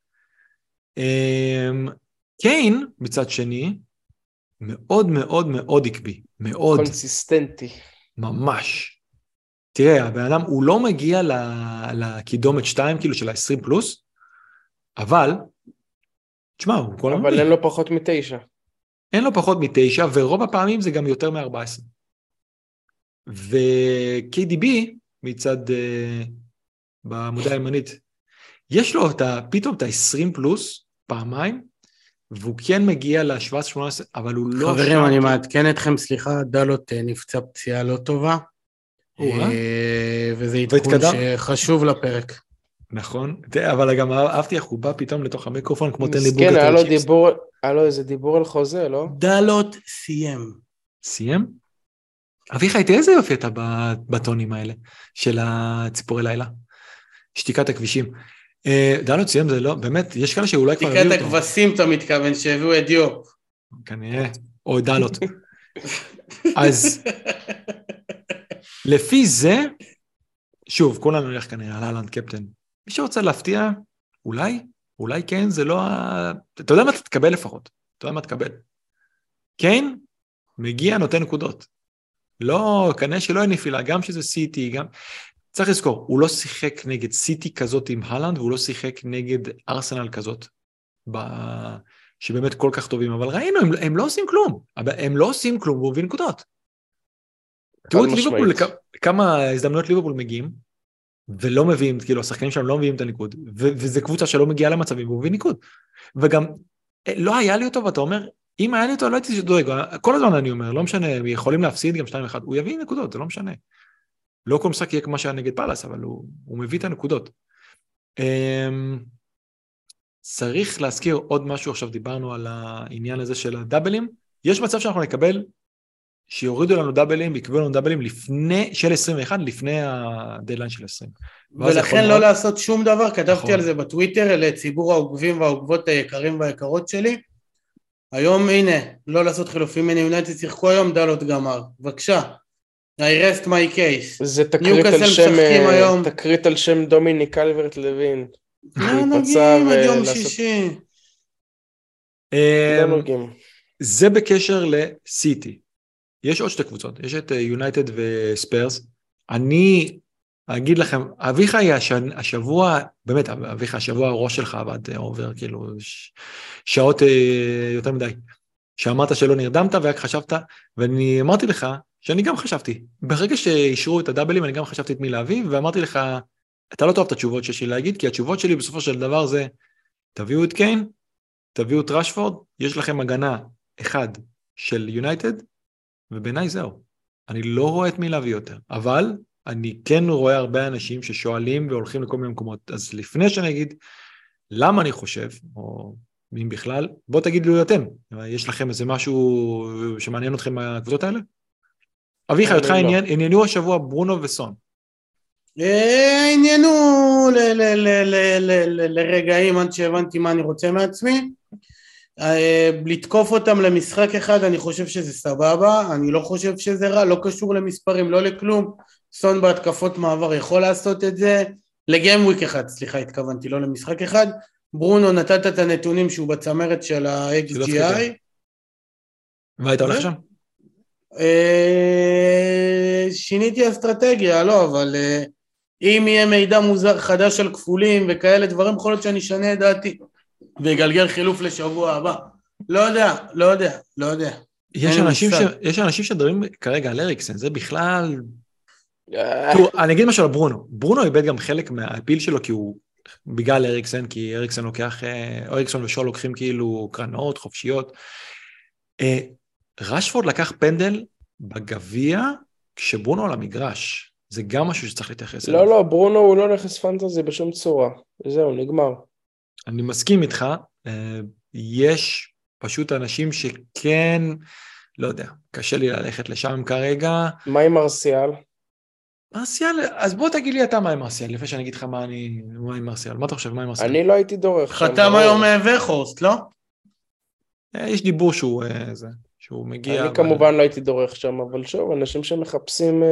אמ, קיין, מצד שני, מאוד מאוד מאוד עקבי, מאוד. קונסיסטנטי. ממש. תראה, הבן אדם, הוא לא מגיע לקידומת 2, כאילו של ה-20 פלוס, אבל, תשמע, הוא כל הזמן... אבל אין לו פחות מתשע. אין לו פחות מתשע, ורוב הפעמים זה גם יותר מ-14. ו-KDB מצד, uh, בעמודה הימנית, יש לו את ה, פתאום את ה-20 פלוס פעמיים, והוא כן מגיע ל-17-18, אבל הוא לא... חברים, אני מעדכן אתכם, סליחה, דלות אה, נפצע פציעה לא טובה. אה, וזה עדכון שחשוב לפרק. נכון, אבל גם אהבתי איך הוא בא פתאום לתוך המיקרופון כמו תן לי בוגר. מסכן, היה לו דיבור, היה לו איזה דיבור על חוזה, לא? דלות סיים. סיים? אביחי, תראה איזה יופי אתה בטונים האלה של הציפורי לילה. שתיקת הכבישים. אה, דלות סיים זה לא, באמת, יש כאלה שאולי כבר הביאו אותו. שתיקת הכבשים אתה מתכוון, שהביאו את דיופ. כנראה, או דלות. אז לפי זה, שוב, כולנו נלך כנראה על אהלנד קפטן. מי שרוצה להפתיע, אולי, אולי כן, זה לא ה... אתה יודע מה אתה תקבל לפחות, אתה יודע מה תקבל. כן, מגיע, נותן נקודות. לא, כנראה שלא יהיה נפילה, גם שזה סיטי, גם... צריך לזכור, הוא לא שיחק נגד סיטי כזאת עם הלנד, והוא לא שיחק נגד ארסנל כזאת, ב... שבאמת כל כך טובים, אבל ראינו, הם, הם לא עושים כלום. הם לא עושים כלום והוא מביא נקודות. תראו את ליברפול, כמה הזדמנויות ליברפול מגיעים, ולא מביאים, כאילו השחקנים שלנו לא מביאים את הניקוד, ו- וזו קבוצה שלא מגיעה למצבים והוא מביא ניקוד. וגם, אה, לא היה לי אותו, ואתה אומר, אם היה לי אותו, לא הייתי דואג, כל הזמן אני אומר, לא משנה, יכולים להפסיד גם 2-1, הוא יביא נקודות, זה לא משנה. לא כל משחק יהיה כמו שהיה נגד פאלאס, אבל הוא, הוא מביא את הנקודות. Um, צריך להזכיר עוד משהו, עכשיו דיברנו על העניין הזה של הדאבלים, יש מצב שאנחנו נקבל שיורידו לנו דאבלים, יקבלו לנו דאבלים לפני, של 21, לפני הדדליין של 20. ולכן לא מאוד... לעשות שום דבר, כתבתי נכון. על זה בטוויטר לציבור העוקבים והעוקבות היקרים והיקרות שלי. היום הנה, לא לעשות חילופים, הנה יונייטד שיחקו היום דלות גמר, בבקשה. I rest my case. זה תקרית על שם, היום. תקרית על שם דומיני קלברט לוין. לא נוגעים עד יום שישי. לא אמ, זה בקשר לסיטי. יש עוד שתי קבוצות, יש את יונייטד וספיירס. אני אגיד לכם, אביחי השבוע, באמת, אביחי השבוע הראש שלך עבד עובר כאילו שעות אה, יותר מדי. שאמרת שלא נרדמת ורק חשבת, ואני אמרתי לך שאני גם חשבתי. ברגע שאישרו את הדאבלים אני גם חשבתי את מי להביא, ואמרתי לך, אתה לא תאהב את התשובות שיש לי להגיד, כי התשובות שלי בסופו של דבר זה, תביאו את קיין, תביאו את רשפורד, יש לכם הגנה אחד של יונייטד, ובעיניי זהו. אני לא רואה את מי להביא יותר, אבל אני כן רואה הרבה אנשים ששואלים והולכים לכל מיני מקומות. אז לפני שאני אגיד למה אני חושב, או אם בכלל, בוא תגידו לי אתם, יש לכם איזה משהו שמעניין אתכם מהקבוצות האלה? אביחי, אותך לא. עניינו השבוע ברונו וסון. אה, עניינו לרגעים עד שהבנתי מה אני רוצה מעצמי. אה, לתקוף אותם למשחק אחד אני חושב שזה סבבה, אני לא חושב שזה רע, לא קשור למספרים, לא לכלום. סון בהתקפות מעבר יכול לעשות את זה, לגיים וויק אחד, סליחה, התכוונתי, לא למשחק אחד. ברונו, נתת את הנתונים שהוא בצמרת של ה-XGI. מה היית הולך שם? אה, שיניתי אסטרטגיה, לא, אבל אה, אם יהיה מידע מוזר חדש על כפולים וכאלה דברים, יכול להיות שאני אשנה את דעתי ואגלגל חילוף לשבוע הבא. לא יודע, לא יודע, לא יודע. יש אנשים, ש... יש אנשים שמדברים כרגע על אריקסן, זה בכלל... תראו, אני אגיד משהו על ברונו. ברונו איבד גם חלק מהפיל שלו כי הוא... בגלל אריקסן, כי אריקסן לוקח... אה, אריקסון ושול לוקחים כאילו קרנות חופשיות. רשפורד לקח פנדל בגביע כשברונו על המגרש. זה גם משהו שצריך להתייחס אליו. לא, לא, ברונו הוא לא נכס פנטזי בשום צורה. זהו, נגמר. אני מסכים איתך. אה, יש פשוט אנשים שכן, לא יודע, קשה לי ללכת לשם כרגע. מה עם מרסיאל? מרסיאל, אז בוא תגיד לי אתה מה עם מרסיאל, לפני שאני אגיד לך מה אני, מה עם מרסיאל. מה אתה חושב, מה עם מרסיאל? אני לא הייתי דורך. חתם היום וכורסט, לא? אה, יש דיבור שהוא... זה. שהוא מגיע... אני אבל... כמובן לא הייתי דורך שם, אבל שוב, אנשים שמחפשים אה,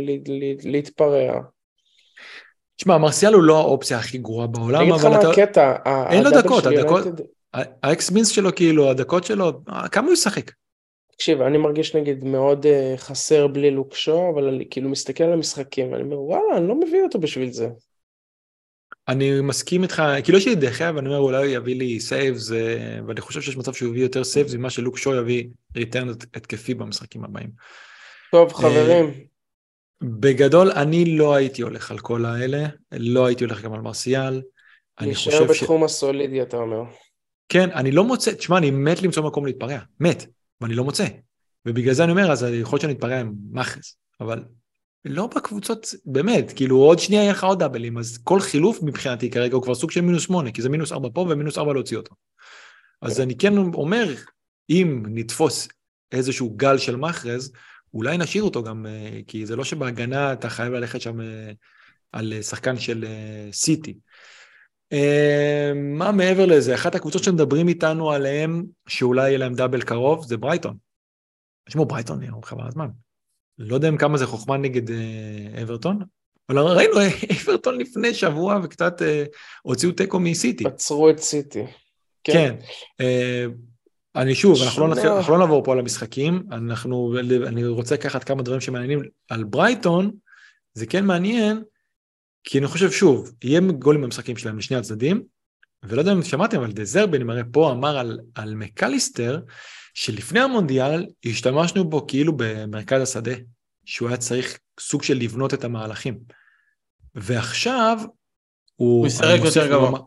לה, לה, להתפרע. תשמע, מרסיאל הוא לא האופציה הכי גרועה בעולם, אבל אתה... אני אגיד לך מה הקטע, אין לו דקות, הדקות... ה x mins שלו, כאילו, הדקות שלו, כמה הוא ישחק? תקשיב, אני מרגיש נגיד מאוד אה, חסר בלי לוק שו, אבל אני כאילו מסתכל על המשחקים, ואני אומר, וואלה, אני לא מביא אותו בשביל זה. אני מסכים איתך, כאילו יש לי דה חאה, ואני אומר, אולי הוא יביא לי saves, ואני חושב שיש מצב שהוא יביא יותר saves ממה שלוק שו יביא return התקפי במשחקים הבאים. טוב, חברים. בגדול, אני לא הייתי הולך על כל האלה, לא הייתי הולך גם על מרסיאל. נשאר בתחום ש... הסולידי, אתה אומר. כן, אני לא מוצא, תשמע, אני מת למצוא מקום להתפרע, מת, ואני לא מוצא. ובגלל זה אני אומר, אז יכול להיות שאני אתפרע עם מאחז, אבל לא בקבוצות, באמת, כאילו עוד שנייה יהיה לך עוד דאבלים, אז כל חילוף מבחינתי כרגע הוא כבר סוג של מינוס שמונה, כי זה מינוס ארבע פה ומינוס ארבע להוציא אותו. אז אני כן אומר, אם נתפוס איזשהו גל של מחרז, אולי נשאיר אותו גם, אה, כי זה לא שבהגנה אתה חייב ללכת שם אה, על שחקן של אה, סיטי. מה מעבר לזה? אחת הקבוצות שמדברים איתנו עליהן, שאולי יהיה להם דאבל קרוב, זה ברייטון. תשמעו, ברייטון חבל הזמן. לא יודע אם כמה זה חוכמה נגד אה, אברטון, אבל ראינו אה, אברטון לפני שבוע וקצת אה, הוציאו תיקו מסיטי. עצרו את סיטי. כן. כן. אה, אני שוב, אנחנו לא, נתחיל, אנחנו לא נעבור פה על המשחקים, אנחנו, אני רוצה לקחת כמה דברים שמעניינים על ברייטון, זה כן מעניין, כי אני חושב שוב, יהיה גולים במשחקים שלהם לשני הצדדים, ולא יודע אם שמעתם, אבל דזרבי, אני מראה פה, אמר על, על מקליסטר, שלפני המונדיאל השתמשנו בו כאילו במרכז השדה, שהוא היה צריך סוג של לבנות את המהלכים. ועכשיו הוא... הוא ישחק יותר גבוה.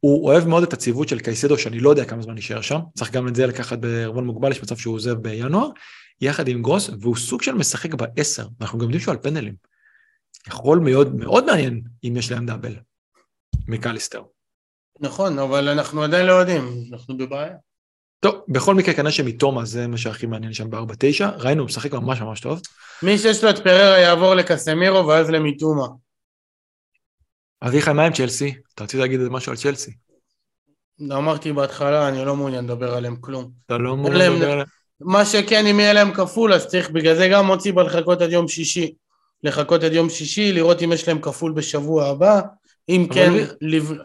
הוא אוהב מאוד את הציוות של קייסדו, שאני לא יודע כמה זמן יישאר שם, צריך גם את זה לקחת בערבון מוגבל, יש מצב שהוא עוזב בינואר, יחד עם גרוס, והוא סוג של משחק בעשר, אנחנו גם יודעים שהוא על פנדלים. יכול מאוד מאוד מעניין אם יש להם דאבל מקליסטר. נכון, אבל אנחנו עדיין לא יודעים, אנחנו בבעיה. טוב, בכל מקרה כנראה שמתומה זה מה שהכי מעניין שם ב-4-9, ראינו, הוא משחק ממש ממש טוב. מי שיש לו את פררה יעבור לקסמירו ואז למיטומה. אביחי, מה עם צ'לסי? אתה רצית להגיד משהו על צ'לסי. אמרתי בהתחלה, אני לא מעוניין לדבר עליהם כלום. אתה לא מעוניין לדבר עליהם? מה שכן, אם יהיה להם כפול, אז צריך, בגלל זה גם מוציא בלחכות עד יום שישי. לחכות עד יום שישי, לראות אם יש להם כפול בשבוע הבא, אם כן,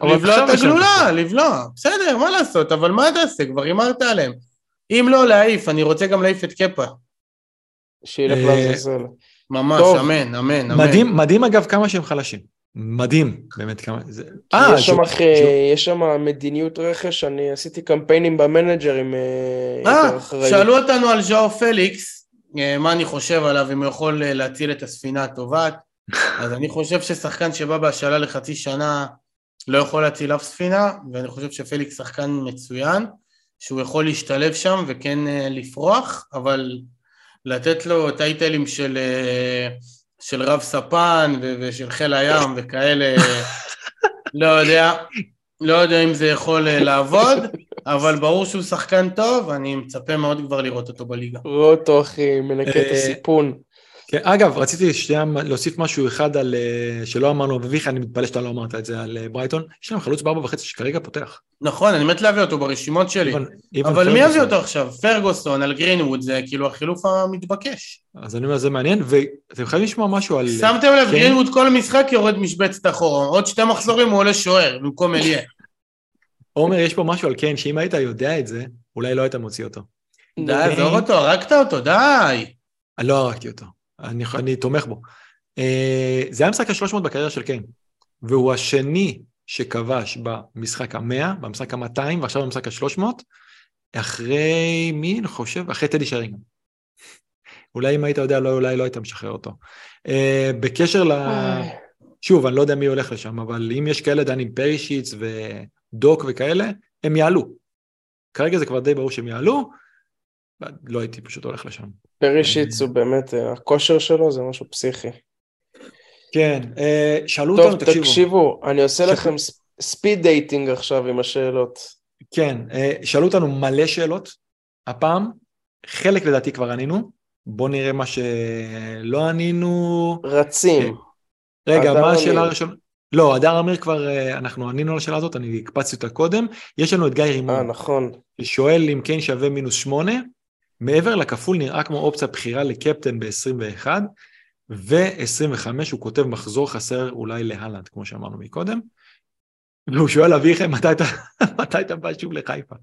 לבלוע את הגלולה, לבלוע, בסדר, מה לעשות, אבל מה תעשה, כבר הימרת עליהם. אם לא, להעיף, אני רוצה גם להעיף את קפה. שילך אה, לעזאזל. ממש, אמן, אמן, אמן. מדהים, מדהים אגב כמה שהם חלשים. מדהים, באמת כמה... אה, יש שם, יש שם מדיניות רכש, אני עשיתי קמפיינים במנג'רים. אה, אה שאלו אותנו על ז'או פליקס, מה אני חושב עליו, אם הוא יכול להציל את הספינה הטובעת. אז אני חושב ששחקן שבא בהשאלה לחצי שנה לא יכול להציל אף ספינה, ואני חושב שפליקס שחקן מצוין, שהוא יכול להשתלב שם וכן אה, לפרוח, אבל לתת לו טייטלים של, אה, של רב ספן ושל חיל הים וכאלה, לא יודע, לא יודע אם זה יכול אה, לעבוד, אבל ברור שהוא שחקן טוב, אני מצפה מאוד כבר לראות אותו בליגה. רואה אותו אחי, מנקה את הסיפון. כן, אגב, רציתי שנייה להוסיף משהו אחד על, אה, שלא אמרנו, אביך, אני מתפלא שאתה לא אמרת את זה על אה, ברייטון. יש להם חלוץ בארבע וחצי שכרגע פותח. נכון, אני מת להביא אותו ברשימות שלי. איבן, איבן אבל פרגוסון. מי יביא אותו עכשיו? פרגוסון על גרינווד, זה כאילו החילוף המתבקש. אז אני אומר, זה מעניין, ואתם חייבים לשמוע משהו על... שמתם לב, כן? גרינווד כל משחק יורד משבצת אחורה, עוד שתי מחזורים הוא עולה שוער במקום אליה. עומר, יש פה משהו על קיין, שאם היית יודע את זה, אולי לא היית מוציא אותו. די, עזוב אותו, הרגת אותו, די. לא הרגתי אותו. אני, אני תומך בו. Uh, זה היה משחק ה-300 בקריירה של קיין, והוא השני שכבש במשחק ה-100, במשחק ה-200 ועכשיו במשחק ה-300, אחרי מי אני חושב? אחרי טדי שרינגן. אולי אם היית יודע, לא, אולי לא היית משחרר אותו. Uh, בקשר ל... שוב, אני לא יודע מי הולך לשם, אבל אם יש כאלה דנים פרישיץ ודוק וכאלה, הם יעלו. כרגע זה כבר די ברור שהם יעלו, לא הייתי פשוט הולך לשם. פרישיץ הוא באמת, אה, הכושר שלו זה משהו פסיכי. כן, אה, שאלו אותנו, תקשיבו. טוב, תקשיבו, אני עושה לכם speed dating עכשיו עם השאלות. כן, אה, שאלו אותנו מלא שאלות, הפעם, חלק לדעתי כבר ענינו, בואו נראה מה שלא ענינו. רצים. רגע, מה השאלה הראשונה? לא, הדר אמיר כבר, אנחנו ענינו על השאלה הזאת, אני הקפצתי אותה קודם. יש לנו את גיא רימון. אה, נכון. ששואל אם כן שווה מינוס שמונה. מעבר לכפול נראה כמו אופציה בחירה לקפטן ב-21, ו-25 הוא כותב מחזור חסר אולי להלנד, כמו שאמרנו מקודם. והוא שואל אביחי, מתי אתה, בא שוב לחיפה?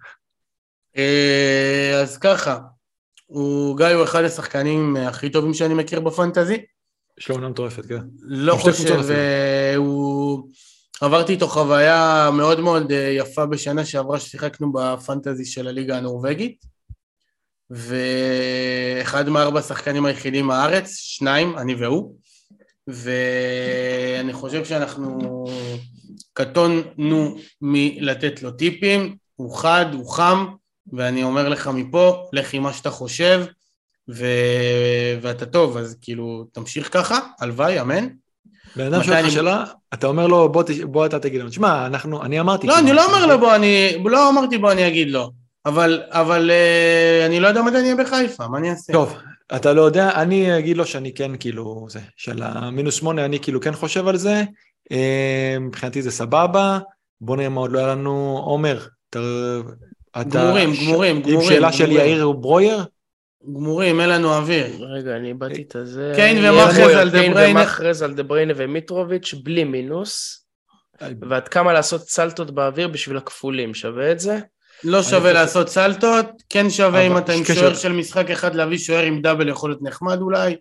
אה, אז ככה, הוא, גיא הוא אחד השחקנים הכי טובים שאני מכיר בפנטזי. יש לו עונה מטורפת, כן. לא חושב, הוא... עברתי איתו חוויה מאוד מאוד אה, יפה בשנה שעברה ששיחקנו בפנטזי של הליגה הנורבגית. ואחד מארבע השחקנים היחידים בארץ, שניים, אני והוא, ואני חושב שאנחנו קטונו מלתת לו טיפים, הוא חד, הוא חם, ואני אומר לך מפה, לך עם מה שאתה חושב, ו... ואתה טוב, אז כאילו, תמשיך ככה, הלוואי, אמן. בן אדם שואל אותך שאלה, אתה אומר לו, בוא, בוא אתה תגיד לנו, תשמע, אנחנו, אני אמרתי... לא, אני לא אומר לו בוא, אני, לא אמרתי בוא אני אגיד לו. אבל, אבל uh, אני לא יודע מתי אני אהיה בחיפה, מה אני אעשה? טוב, אתה לא יודע, אני אגיד לו שאני כן כאילו, זה, של המינוס שמונה, אני כאילו כן חושב על זה, uh, מבחינתי זה סבבה, בוא נראה מה עוד לא היה לנו, עומר, אתה... גמורים, ש... גמורים, גמורים. עם שאלה של יאיר ברויר? גמורים, אין לנו אוויר. רגע, אני איבדתי את הזה. קיין ומאחרז על דה בריינה. קיין ומאחרז על דה בריינה ומיטרוביץ' בלי מינוס. ועד כמה לעשות סלטות באוויר בשביל הכפולים, שווה את זה? לא שווה לעשות סלטות, כן שווה אם אתה עם שוער של משחק אחד להביא שוער עם double יכול להיות נחמד אולי,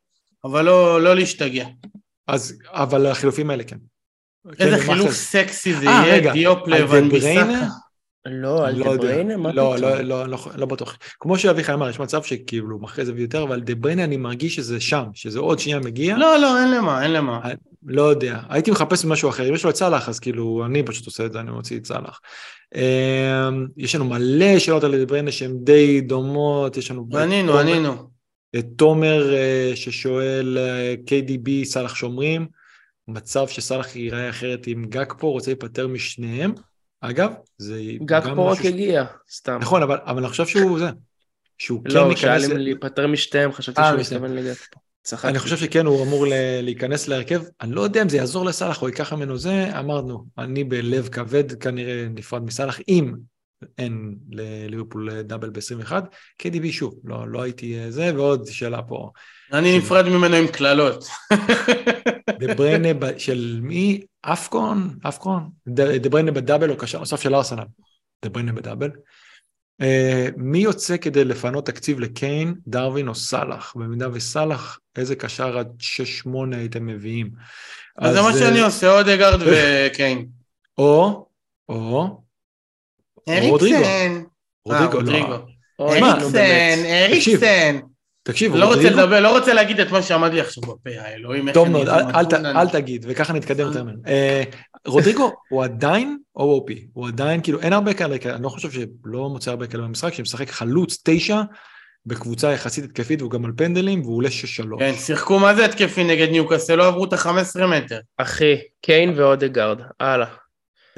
אבל לא, לא להשתגע. אז, אבל החילופים האלה כן. איזה כן, חילוף סקסי זה אה, יהיה, דיופ לבן. לא, על דה בריינה? מה לא, פתאום? לא, לא, לא, לא בטוח. כמו שאביחי אמר, יש מצב שכאילו אחרי זה ויותר, אבל דה בריינה אני מרגיש שזה שם, שזה עוד שנייה מגיע. לא, לא, אין למה, אין למה. אה, לא יודע, הייתי מחפש משהו אחר, אם יש לו את סאלח, אז כאילו, אני פשוט עושה את זה, אני מוציא את סאלח. אמ, יש לנו מלא שאלות על דה בריינה שהן די דומות, יש לנו... ענינו, ענינו. את תומר אה, ששואל, אה, KDB, סאלח שומרים, מצב שסאלח ייראה אחרת עם גג פה, רוצה להיפטר משניהם. אגב, זה גג פה רק הגיע, סתם. נכון, אבל, אבל אני חושב שהוא זה. שהוא לא, כן ייכנס... לא, שאל אם להיפטר משתיהם, חשבתי שהוא מתכוון לגג פה. צחקתי. אני חושב שכן, הוא אמור להיכנס להרכב. אני לא יודע אם זה יעזור לסאלח או ייקח ממנו זה, אמרנו, אני בלב כבד כנראה נפרד מסאלח, אם אין לליברפול double ב-21. KDB שוב, לא, לא הייתי אה, זה, ועוד שאלה פה. אני נפרד ממנו עם קללות. דה בריינה של מי? אפקון? אפקון? דה בריינה ב double או קשר נוסף של ארסנל. דה בריינה ב double. אה, מי יוצא כדי לפנות תקציב לקיין, דרווין או סאלח? במידה וסאלח, איזה קשר עד 6-8 הייתם מביאים? אז, אז זה מה שאני עושה, אודגרד וקיין. או, או, אריקסן. רודריגו, לא. אריקסן, אריקסן. תקשיב, לא רוצה לדבר, לא רוצה להגיד את מה שעמד לי עכשיו בפה, האלוהים, איך טוב מאוד, אל תגיד, וככה נתקדם יותר ממנו. אה, רודריגו הוא עדיין OOP, הוא עדיין, כאילו, אין הרבה כאלה, אני לא חושב שלא מוצא הרבה כאלה במשחק, שמשחק חלוץ תשע, בקבוצה יחסית התקפית, והוא גם על פנדלים, והוא עולה שש שלוש. כן, שיחקו מה זה התקפי נגד ניוקאסל, לא עברו את ה-15 מטר. אחי, קיין ואודגרד, הלאה.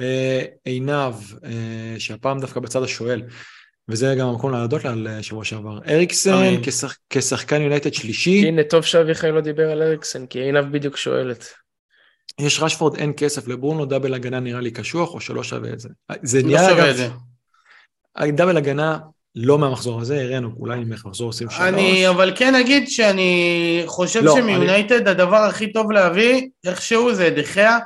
אה, עינב, אה, שהפעם דווקא בצד השואל, וזה גם המקום להודות לה על אה, שבוע שעבר. אריקסן כשח, כשחקן יונייטד שלישי. הנה, טוב שאביחי לא דיבר על אריקסן, כי עינב בדיוק שואלת. יש רשפורד, אין כסף לברונו, דאבל הגנה נראה לי קשוח, או שלא שווה את זה. זה לא נהיה, לא שווה את זה. דאבל הגנה לא מהמחזור הזה, הראינו, אולי מחזור עושים שלוש. אני אבל כן אגיד שאני חושב לא, שמיונייטד אני... הדבר הכי טוב להביא, איכשהו זה דחיה,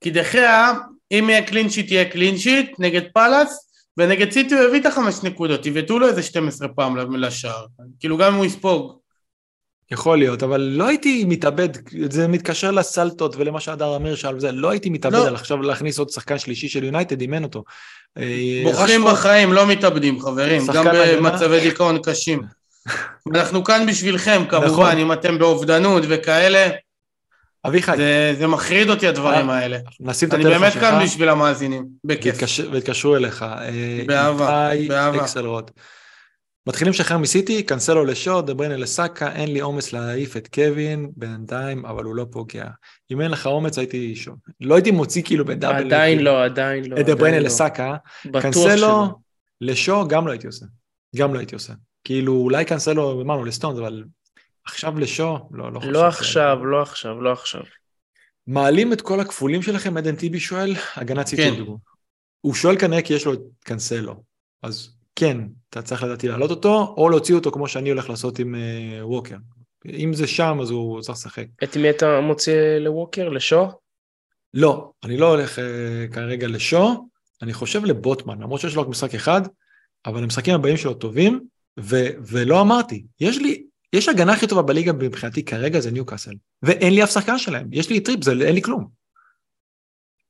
כי דה חאה, אם יהיה clean sheet יהיה clean sheet נגד פאלאס, ונגד סיטי הוא הביא את החמש נקודות, בעטו לו איזה 12 פעם לשער, כאילו גם אם הוא יספוג. יכול להיות, אבל לא הייתי מתאבד, זה מתקשר לסלטות ולמה שהדר אמיר שאל וזה, לא הייתי מתאבד לא. על עכשיו להכניס עוד שחקן שלישי של יונייטד, אימן אותו. אה, בוחרים בחיים, לא מתאבדים חברים, גם במצבי דיכאון קשים. אנחנו כאן בשבילכם כמובן, נכון. אם אתם באובדנות וכאלה. אביחי. זה, זה מחריד אותי הדברים אה, האלה. נשים את הטלפון שלך. אני באמת כאן בשביל המאזינים, בכיף. והתקשרו אליך. אה, באהבה, באהבה. אקסלרוד. מתחילים לשחרר מסיטי, קנסלו לשור, דה בריינה לסאקה, אין לי אומץ להעיף את קווין בינתיים, אבל הוא לא פוגע. אם אין לך אומץ הייתי שוב. לא הייתי מוציא כאילו ב double. עדיין לא, עדיין לא. את דה בריינה לא. לסאקה. קנסלו לשור גם לא הייתי עושה. גם לא הייתי עושה. כאילו אולי קנסלו, אמרנו לסטונס, אבל עכשיו לשור, לא, לא חושב. לא עכשיו, לא עכשיו, לא עכשיו. מעלים את כל הכפולים שלכם, עדן טיבי שואל, הגנת סיטי. כן. הוא שואל כנראה כי יש לו את קנסלו. אז כן, אתה צריך לדעתי להעלות אותו, או להוציא אותו כמו שאני הולך לעשות עם uh, ווקר. אם זה שם, אז הוא צריך לשחק. את מי אתה מוציא לווקר? לשו? לא, אני לא הולך uh, כרגע לשו, אני חושב לבוטמן, למרות שיש לו רק משחק אחד, אבל המשחקים הבאים שלו טובים, ו- ולא אמרתי, יש לי, יש הגנה הכי טובה בליגה מבחינתי כרגע זה ניוקאסל, ואין לי אף שחקן שלהם, יש לי טריפ, זה, אין לי כלום.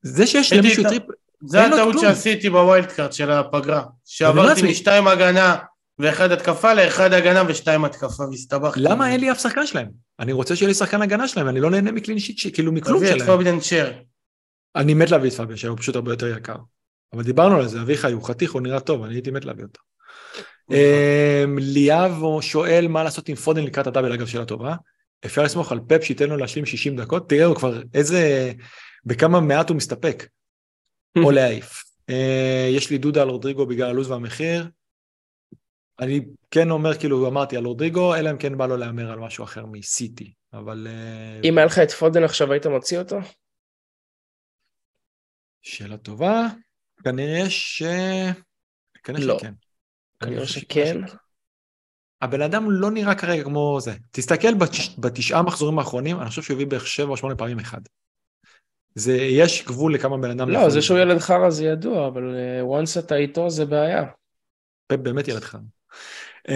זה שיש למישהו טריפ, זה הטעות שעשיתי ב wild card של הפגרה. שעברתי משתיים הגנה ואחד התקפה לאחד הגנה ושתיים התקפה והסתבכתי. למה אין לי אף שחקן שלהם? אני רוצה שיהיה לי שחקן הגנה שלהם, אני לא נהנה מ clean sheet, כאילו מכלום שלהם. תביא את פביאן שר. אני מת להביא את פביאן שר, הוא פשוט הרבה יותר יקר. אבל דיברנו על זה, אביחי הוא חתיך, הוא נראה טוב, אני הייתי מת להביא אותו. אמ, ליאב שואל מה לעשות עם פודן לקראת הדאבל, אגב, שאלה טובה. אפשר לסמוך על פפ שייתן לו להשלים 60 דקות? תראה, הוא כבר איזה... בכמה מעט הוא מסתפק. או להעיף. אה, יש לי דודה על רודריגו בגלל הלו"ז והמחיר. אני כן אומר, כאילו, אמרתי על רודריגו, אלא אם כן בא לו להמר על משהו אחר מסיטי, אבל... אה, אם היה לך את פודן עכשיו, היית מוציא אותו? שאלה טובה. כנראה ש... כנראה לא. שכן. כנראה שכן. הבן אדם לא נראה כרגע כמו זה. תסתכל בתש... בתשעה מחזורים האחרונים, אני חושב שהוא הביא בערך שבע או שמונה פעמים אחד. זה, יש גבול לכמה בן אדם... לא, זה שהוא ילד חרא זה ידוע, אבל uh, once אתה איתו זה בעיה. באמת ילד חרא. Uh,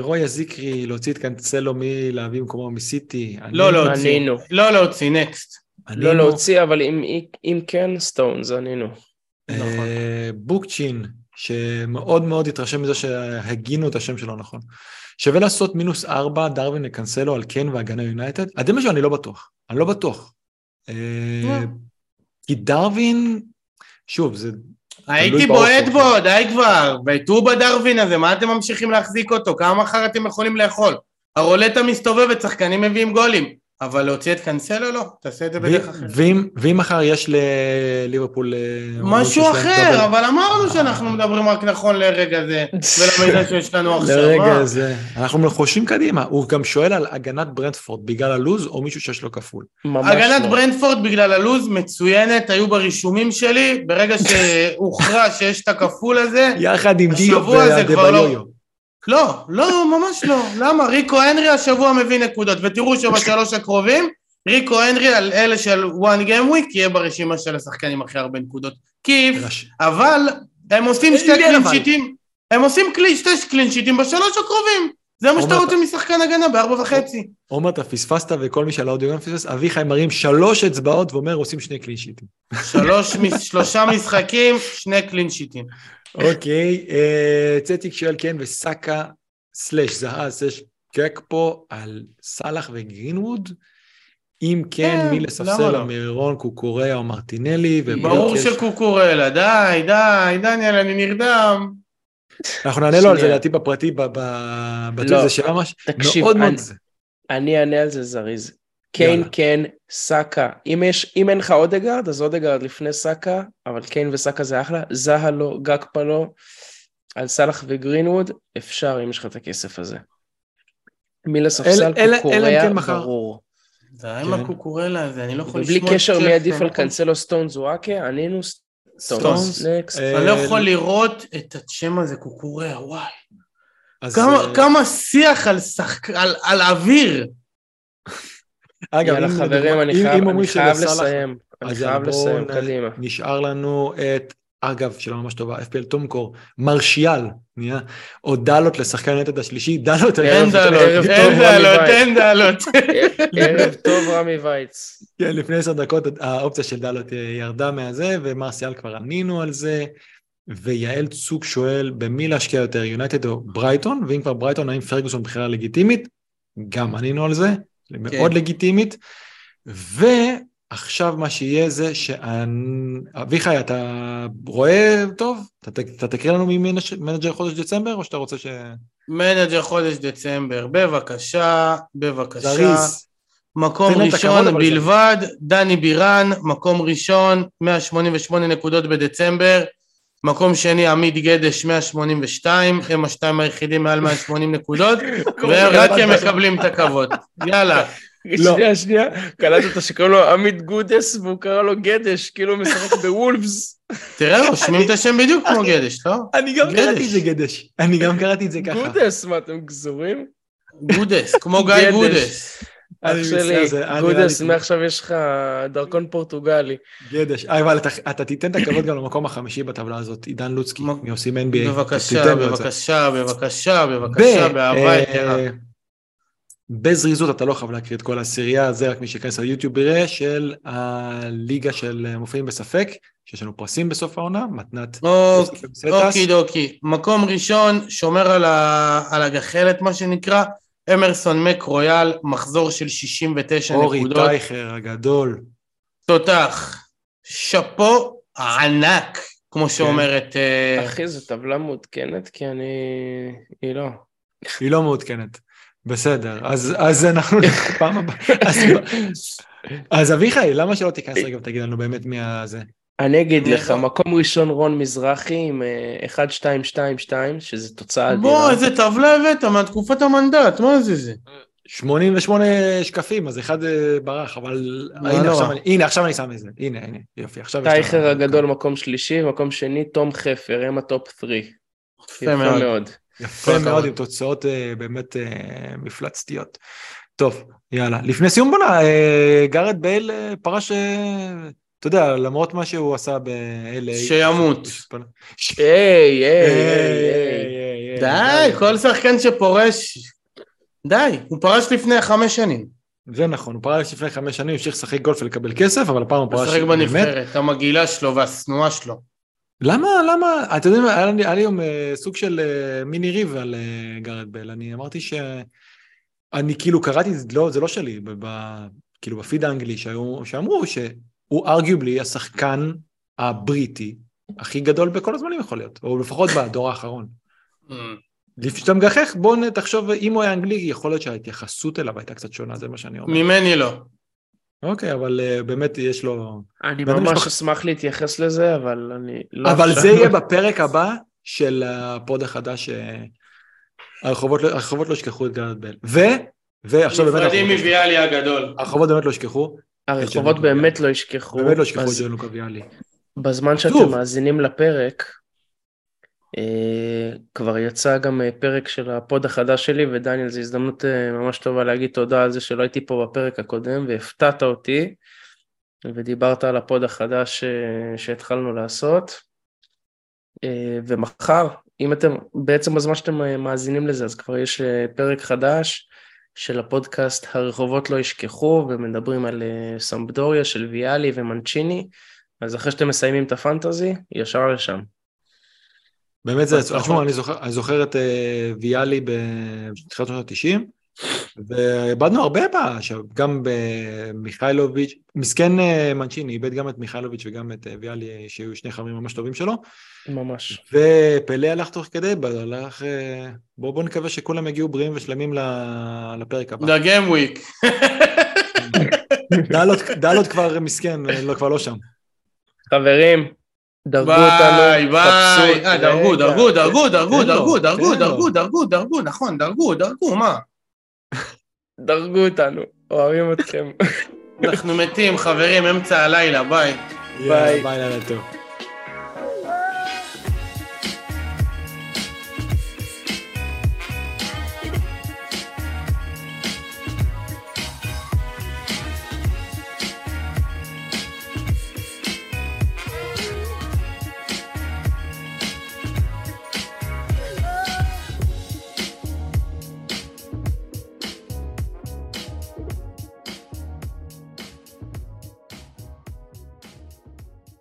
רוי הזיקרי, להוציא את קנצלו מלהביא במקומו מסיטי. לא להוציא. לא להוציא, נקסט. לא להוציא, אבל אם, אם כן, סטונס, ענינו. Uh, נכון. בוקצ'ין, שמאוד מאוד התרשם מזה שהגינו את השם שלו נכון. שווה לעשות מינוס ארבע, דרווין לקנסלו על כן והגנה יונייטד? עד משהו אני לא בטוח. אני לא בטוח. אה, כי דרווין, שוב, זה... הייתי בועט בו, די כבר, ביתו בדרווין הזה, מה אתם ממשיכים להחזיק אותו? כמה מחר אתם יכולים לאכול? הרולטה מסתובבת, שחקנים מביאים גולים. אבל להוציא את קאנסלו לא, תעשה את זה בדרך אחרת. ואם מחר יש לליברפול... אה, משהו אחר, אבל אמרנו שאנחנו מדברים רק נכון לרגע זה, ולמידע שיש לנו עכשיו. לרגע זה. אנחנו חושבים קדימה. הוא גם שואל על הגנת ברנדפורד בגלל הלוז, או מישהו שיש לו כפול. הגנת לא. ברנדפורד בגלל הלוז מצוינת, היו ברישומים שלי, ברגע שהוכרע שיש את הכפול הזה, יחד עם דיו והדבליו. לא, לא, ממש לא. למה? ריקו הנרי השבוע מביא נקודות, ותראו שבשלוש הקרובים, ריקו הנרי על אלה של one game week יהיה ברשימה של השחקנים הכי הרבה נקודות. כיף, אבל הם עושים שתי קלינשיטים, הם עושים שתי קלינשיטים בשלוש הקרובים. זה מה שאתה רוצה משחקן הגנה בארבע וחצי. עומר, אתה פספסת וכל מי שעל האודיו גם פספס, אביחי מרים שלוש אצבעות ואומר עושים שני קלינשיטים. שלושה משחקים, שני קלינשיטים. אוקיי, אה, צטיק שואל כן, וסאקה סלאש זהה סלאש קקפו על סאלח וגרינווד? אם כן, אה, מי לספסל לא? מירון, קוקוריה או מרטינלי? ברור שקוקורלה, די, די, דניאל, אני נרדם. אנחנו נענה לו על זה לדעתי בפרטי, בטוויט הזה של ממש. תקשיב, אני אענה על זה זריז. קיין, כן, סאקה. אם, יש, אם אין לך אודגרד, אז אודגרד לפני סאקה, אבל קיין וסאקה זה אחלה. זאהה לו, גאקפו לו. על סאלח וגרינווד, אפשר אם יש לך את הכסף הזה. מי לספסל קוקוריה, ברור. זה היה עם כן. הקוקורלה הזה, אני לא יכול לשמוע... בלי קשר מי עדיף על קנסלו סטונס או אקה, ענינו סטונס. אני לא יכול לראות את השם הזה, קוקוריה, וואי. כמה שיח על אוויר. אגב, יאללה חברים, אני חייב לסיים. אני חייב לסיים, קדימה. נשאר לנו את אגב, שאלה ממש טובה, FPL טומקור, מרשיאל, נהיה, או דלות לשחקן נטד השלישי, דלות, אין דלות, אין דלות, אין דלות. ערב טוב רמי וייץ. כן, לפני עשר דקות האופציה של דלות ירדה מהזה, ומרסיאל כבר ענינו על זה, ויעל צוק שואל במי להשקיע יותר, יונייטד או ברייטון, ואם כבר ברייטון, האם פרגוסון בחירה לגיטימית? גם ענינו על זה, מאוד כן. לגיטימית. עכשיו מה שיהיה זה שאביחי, אתה רואה טוב? אתה, אתה תקריא לנו מ manager חודש דצמבר, או שאתה רוצה ש... manager חודש דצמבר, בבקשה, בבקשה. זריז. מקום ראשון בלבד, דני בירן, מקום ראשון, 188 נקודות בדצמבר, מקום שני עמית גדש 182, הם השתיים היחידים מעל 180 נקודות, ורק הם מקבלים את הכבוד. יאללה. לא. שנייה, שנייה, קלטת שקוראים לו עמית גודס והוא קרא לו גדש, כאילו הוא משחק בוולפס. תראה, רושמים את השם בדיוק כמו גדש, לא? אני גם קראתי את זה גדש. אני גם קראתי את זה ככה. גודס, מה אתם גזורים? גודס, כמו גיא גודס. אח שלי, גודס, מעכשיו יש לך דרכון פורטוגלי. גדש, אה, אבל אתה תיתן את הכבוד גם למקום החמישי בטבלה הזאת, עידן לוצקי, מעושים NBA. בבקשה, בבקשה, בבקשה, בבקשה, באהבה יתרה. בזריזות אתה לא חייב להקריא את כל העשירייה, זה רק מי שייכנס ליוטיוב יראה, של הליגה של מופיעים בספק, שיש לנו פרסים בסוף העונה, מתנת... אוקי דוקי, מקום ראשון, שומר על, ה... על הגחלת מה שנקרא, אמרסון מק רויאל, מחזור של 69 אורי נקודות. אורי טייכר הגדול. תותח, שאפו ענק, כמו כן. שאומרת... אה, אחי, זו טבלה מעודכנת, כי אני... היא לא. היא לא מעודכנת. בסדר, אז, אז אנחנו פעם הבאה. אז אביחי, למה שלא תיכנס רגע ותגיד לנו באמת מי הזה? אני אגיד לך, מקום ראשון רון מזרחי עם 1-2-2-2, אה, שזה תוצאה אדירה. בוא, איזה טבלה הבאת מהתקופת המנדט, מה זה זה? 88 שקפים, אז אחד אה, ברח, אבל הנה עכשיו, אני, הנה עכשיו אני שם את זה, הנה, הנה, יופי, עכשיו יש טייכר הגדול מקום שלישי, מקום שני, תום חפר, הם ה top 3. יפה מאוד. יפה מאוד, עם תוצאות אה, באמת אה, מפלצתיות. טוב, יאללה. לפני סיום בונה, אה, גארת' בייל פרש, אתה יודע, למרות מה שהוא עשה ב-LA. שימות. היי, היי. די, כל שחקן שפורש, די, הוא פרש לפני חמש שנים. זה נכון, הוא פרש לפני חמש שנים, המשיך לשחק גולף ולקבל כסף, אבל הפעם הוא פרש... לשחק בנבחרת, המגעילה שלו והשנואה שלו. למה, למה, אתם יודעים, היה לי, היום uh, סוג של uh, מיני ריב על uh, גארד בל, אני אמרתי שאני כאילו קראתי, לא, זה לא שלי, ב, ב, כאילו בפיד האנגלי שהיו, שאמרו שהוא ארגיובלי השחקן הבריטי הכי גדול בכל הזמנים יכול להיות, או לפחות בדור האחרון. Mm. לפני שאתה מגחך, בוא תחשוב, אם הוא היה אנגלי, יכול להיות שההתייחסות אליו הייתה קצת שונה, זה מה שאני אומר. ממני לא. אוקיי, אבל uh, באמת יש לו... אני ממש משפח... אשמח להתייחס לזה, אבל אני לא... אבל זה יהיה בפרק הבא של הפוד החדש, אה, הרחובות, לא- הרחובות לא ישכחו את גלעד בל. ו... ועכשיו באמת... נפרדים מוויאלי הגדול. הרחובות באמת לא ישכחו. הרחובות באמת לא ישכחו. באמת לא ישכחו את ג'אנלוקה ויאלי. בזמן שאתם מאזינים לפרק, כבר יצא גם אה, פרק של ה pod החדש שלי, ודניאל, זו הזדמנות אה, ממש טובה להגיד תודה על זה שלא הייתי פה בפרק הקודם, והפתעת אותי, ודיברת על ה pod החדש שהתחלנו לעשות. ומחר, אם אתם, בעצם בזמן שאתם מאזינים לזה, אז כבר יש פרק חדש של הפודקאסט הרחובות לא ישכחו, ומדברים על סמבדוריה של ויאלי ומנצ'יני, אז אחרי שאתם מסיימים את הפנטזי, ישר לשם. באמת זה, תשמעו, אני זוכר, אני זוכר את אה, ויאלי בתחילת שנות ה-90, ואיבדנו הרבה בה, גם במיכאילוביץ', מסכן אה, מנצ'יני, איבד גם את מיכאילוביץ' וגם את אה, ויאלי, שהיו שני חברים ממש טובים שלו. ממש. ופלא הלך תוך כדי, הלך... בואו בוא נקווה שכולם יגיעו בריאים ושלמים לפרק הבא. The game week. דלות כבר מסכן, לא, כבר לא שם. חברים, דרגו אותנו, ביי, ביי. אה, דרגו, דרגו, דרגו, דרגו, דרגו, דרגו, דרגו, דרגו, דרגו, נכון, דרגו, דרגו, מה? דרגו אותנו, אוהבים אתכם. אנחנו מתים, חברים, אמצע הלילה, ביי. ביי. ביי, לילה טוב.